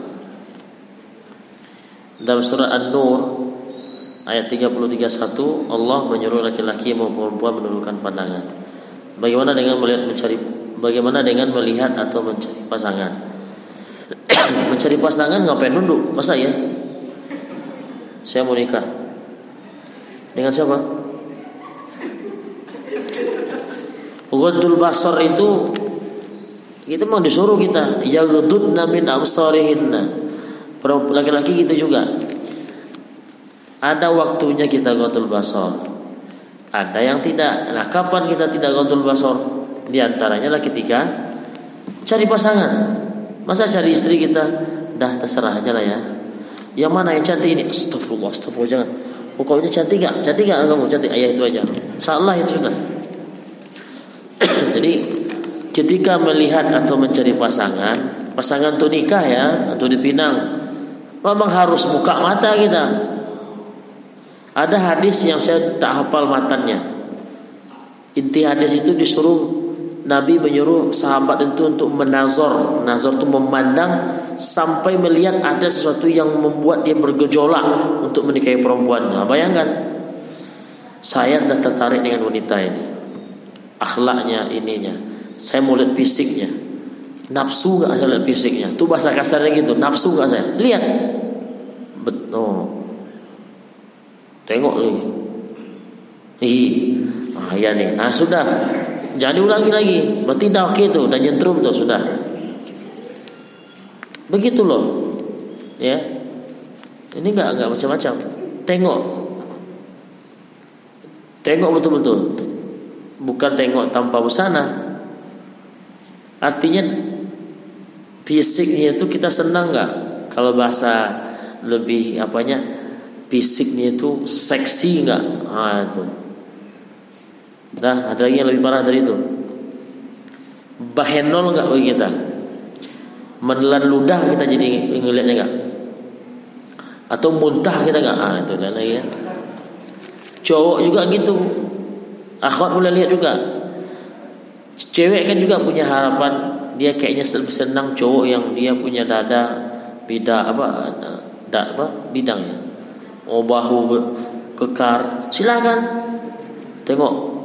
Speaker 1: Dalam surah An-Nur ayat 33:1 Allah menyuruh laki-laki maupun perempuan menundukkan pandangan. Bagaimana dengan melihat mencari bagaimana dengan melihat atau mencari pasangan? mencari pasangan ngapain nunduk? Masa ya saya mau nikah. Dengan siapa? Ghadul basar itu itu memang disuruh kita. Yaghdudna min absarihinna laki-laki gitu juga. Ada waktunya kita ghadul basar. Ada yang tidak. Nah kapan kita tidak ghadul basar? Di antaranya lah ketika cari pasangan Masa cari istri kita dah terserah aja lah ya. Yang mana yang cantik ini? Astagfirullah, astagfirullah jangan. Pokoknya cantik gak? Cantik gak kamu? Cantik ayah itu aja. Salah itu sudah. Jadi ketika melihat atau mencari pasangan, pasangan untuk nikah ya atau dipinang, memang harus buka mata kita. Ada hadis yang saya tak hafal matanya. Inti hadis itu disuruh Nabi menyuruh sahabat itu untuk menazor. Nazar itu memandang sampai melihat ada sesuatu yang membuat dia bergejolak untuk menikahi perempuan. Nah, bayangkan, saya dah tertarik dengan wanita ini, akhlaknya, ininya. Saya mau lihat fisiknya. Nafsu gak saya lihat fisiknya? Itu bahasa kasarnya gitu. Nafsu gak saya? Lihat. Betul. Oh. Tengok nih. Ih, ah ya nih. Ah sudah. Jangan diulangi lagi. Berarti dah oke tuh, dah nyentrum tuh sudah. Begitu loh. Ya. Ini enggak enggak macam-macam. Tengok. Tengok betul-betul. Bukan tengok tanpa busana. Artinya fisiknya itu kita senang nggak? Kalau bahasa lebih apanya? Fisiknya itu seksi nggak? Ah itu Nah, ada lagi yang lebih parah dari itu. Bahenol nggak bagi kita? Menelan ludah kita jadi ngelihatnya nggak? Atau muntah kita nggak? Ah, itu dan lagi ya. Cowok juga gitu. Akhwat boleh lihat juga. Cewek kan juga punya harapan dia kayaknya senang cowok yang dia punya dada bida apa da, apa bidang ya. Oh bahu kekar. Silakan. Tengok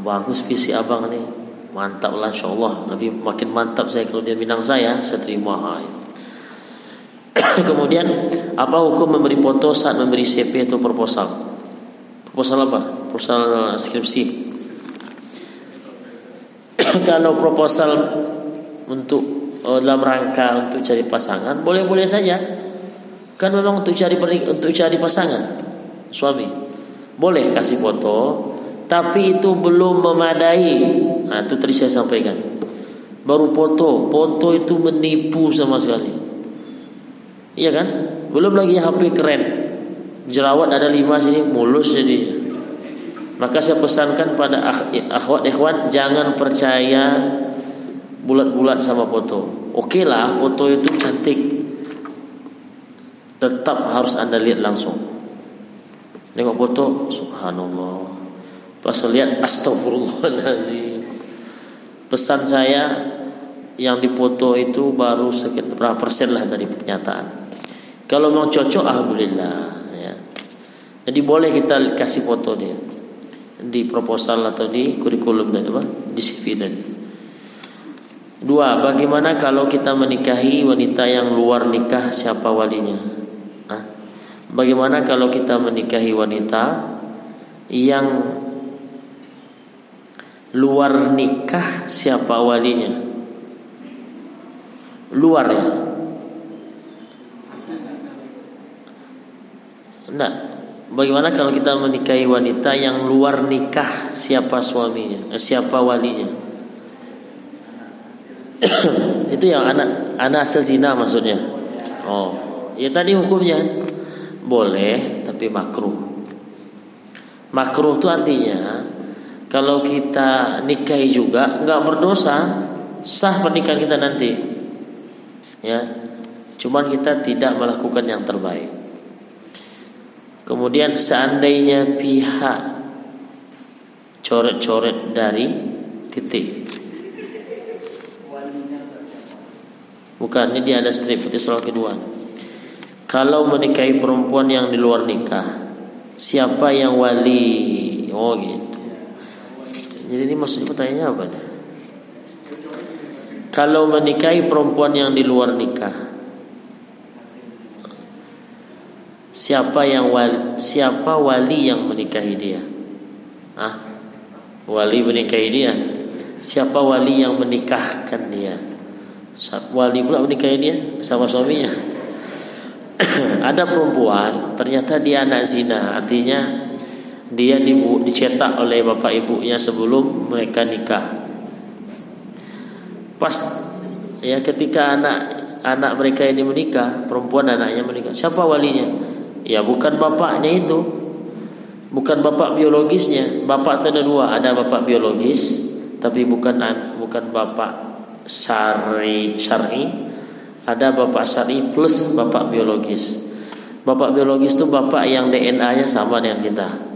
Speaker 1: bagus visi abang nih mantap lah insya Allah makin mantap saya kalau dia Minang saya saya terima kemudian apa hukum memberi foto saat memberi CP atau proposal? Proposal apa? Proposal skripsi. Kalau proposal untuk oh, dalam rangka untuk cari pasangan boleh-boleh saja. Kan memang untuk cari untuk cari pasangan suami. Boleh kasih foto tapi itu belum memadai. Nah, itu tadi saya sampaikan. Baru foto, foto itu menipu sama sekali. Iya kan? Belum lagi HP keren. Jerawat ada lima sini, mulus jadi. Maka saya pesankan pada akhwat ikhwan jangan percaya bulat-bulat sama foto. Oke lah, foto itu cantik. Tetap harus Anda lihat langsung. Nengok foto, subhanallah. Pas lihat astagfirullahaladzim Pesan saya yang dipoto itu baru sekian berapa persen lah dari pernyataan. Kalau mau cocok alhamdulillah ya. Jadi boleh kita kasih foto dia di proposal atau di kurikulum dan apa di CV dan Dua, bagaimana kalau kita menikahi wanita yang luar nikah siapa walinya? Hah? Bagaimana kalau kita menikahi wanita yang luar nikah siapa walinya luar ya Nah, bagaimana kalau kita menikahi wanita yang luar nikah siapa suaminya, eh, siapa walinya? Itu yang anak anak sezina maksudnya. Oh, ya tadi hukumnya boleh tapi makruh. Makruh itu artinya kalau kita nikahi juga nggak berdosa sah pernikahan kita nanti. Ya. Cuman kita tidak melakukan yang terbaik. Kemudian seandainya pihak coret-coret dari titik. Bukan ini dia ada strip itu soal kedua. Kalau menikahi perempuan yang di luar nikah siapa yang wali? Oh gitu jadi ini maksudnya pertanyaannya apa nih? Kalau menikahi perempuan yang di luar nikah, siapa yang wali, siapa wali yang menikahi dia? Ah, wali menikahi dia. Siapa wali yang menikahkan dia? Wali pula menikahi dia sama suaminya. Ada perempuan ternyata dia anak zina, artinya dia dicetak oleh bapak ibunya sebelum mereka nikah. Pas ya ketika anak anak mereka ini menikah, perempuan anaknya menikah, siapa walinya? Ya bukan bapaknya itu, bukan bapak biologisnya. Bapak itu ada dua, ada bapak biologis, tapi bukan bukan bapak syari syari, ada bapak syari plus bapak biologis. Bapak biologis itu bapak yang DNA-nya sama dengan kita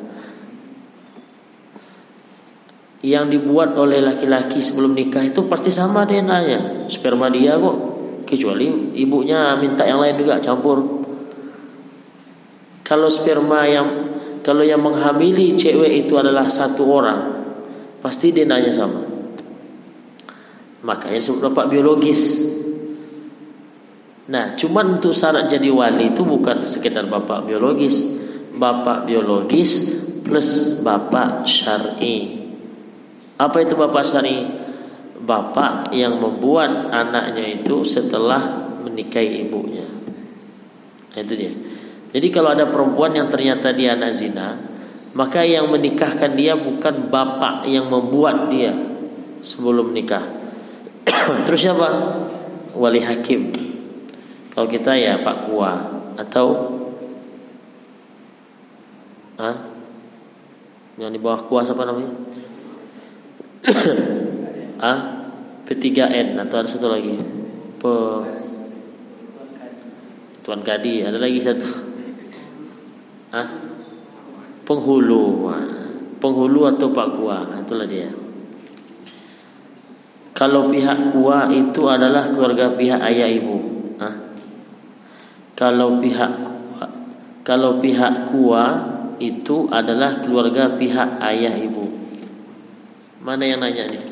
Speaker 1: yang dibuat oleh laki-laki sebelum nikah itu pasti sama DNA-nya. Sperma dia kok. Kecuali ibunya minta yang lain juga campur. Kalau sperma yang kalau yang menghamili cewek itu adalah satu orang, pasti DNA-nya sama. Makanya disebut bapak biologis. Nah, cuman untuk syarat jadi wali itu bukan sekedar bapak biologis, bapak biologis plus bapak syar'i. Apa itu bapak syari? Bapak yang membuat anaknya itu setelah menikahi ibunya. Nah, itu dia. Jadi kalau ada perempuan yang ternyata dia anak zina, maka yang menikahkan dia bukan bapak yang membuat dia sebelum nikah. Terus siapa? Wali hakim. Kalau kita ya Pak Kua atau ah, yang di bawah kuasa apa namanya? ah P3N atau ada satu lagi? Pe Tuan Kadi ada lagi satu. Ah penghulu penghulu atau Pak Kua itulah dia. Kalau pihak Kua itu adalah keluarga pihak ayah ibu. Ah kalau pihak Kua kalau pihak Kua itu adalah keluarga pihak ayah ibu Mana yang nanya nih?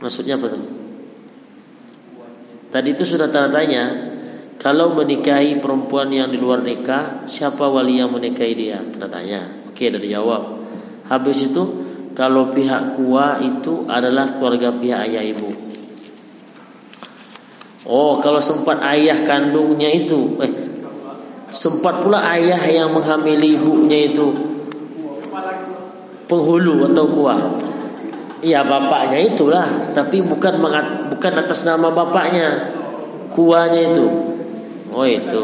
Speaker 1: Maksudnya apa tuh? Tadi itu sudah tanda tanya. Kalau menikahi perempuan yang di luar nikah, siapa wali yang menikahi dia? Tanda tanya. Oke, dari jawab. Habis itu, kalau pihak kuah itu adalah keluarga pihak ayah ibu. Oh, kalau sempat ayah kandungnya itu, eh, sempat pula ayah yang menghamili ibunya itu penghulu atau kuah. Ya bapaknya itulah, tapi bukan mengat, bukan atas nama bapaknya. Kuahnya itu. Oh itu.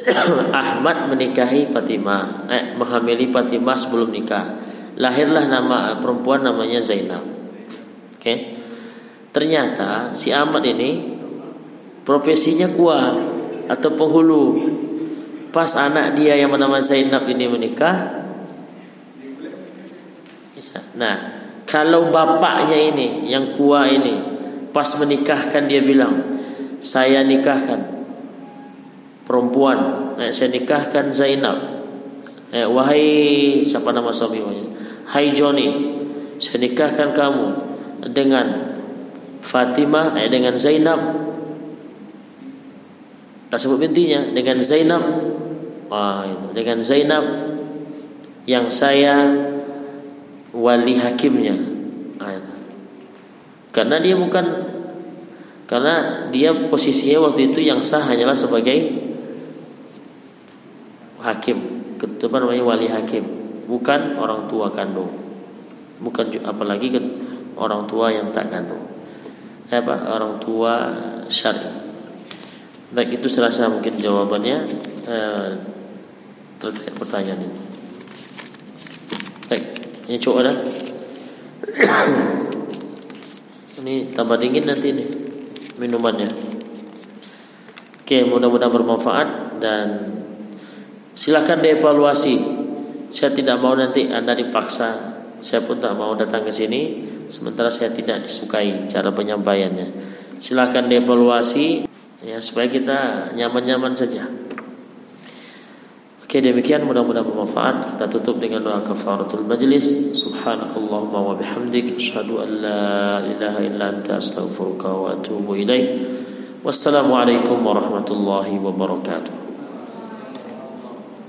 Speaker 1: Ahmad menikahi Fatimah, eh, menghamili Fatimah sebelum nikah. Lahirlah nama perempuan namanya Zainab. Oke. Okay. Ternyata si Ahmad ini profesinya kuah atau penghulu. Pas anak dia yang bernama Zainab ini menikah, Nah, kalau bapaknya ini yang kuat ini pas menikahkan dia bilang, saya nikahkan perempuan, eh, saya nikahkan Zainab. Eh, wahai siapa nama suaminya? Hai Johnny, saya nikahkan kamu dengan Fatimah eh, dengan Zainab. Tak sebut bintinya dengan Zainab. Wah, dengan Zainab yang saya wali hakimnya. Nah, karena dia bukan karena dia posisinya waktu itu yang sah hanyalah sebagai hakim. Apa namanya wali hakim bukan orang tua kandung. Bukan apalagi ke orang tua yang tak kandung. Apa? Orang tua syari. Baik itu serasa mungkin jawabannya eh, terkait pertanyaan ini. Baik ini cowok dah. ini tambah dingin nanti nih minumannya. Oke, mudah-mudahan bermanfaat dan silakan dievaluasi. Saya tidak mau nanti Anda dipaksa. Saya pun tak mau datang ke sini sementara saya tidak disukai cara penyampaiannya. Silakan dievaluasi ya supaya kita nyaman-nyaman saja. Oke demikian mudah-mudahan bermanfaat. Kita tutup dengan doa kafaratul majlis. Subhanakallahumma wa bihamdik asyhadu an la ilaha illa anta astaghfiruka wa atubu ilaik. Wassalamualaikum warahmatullahi wabarakatuh.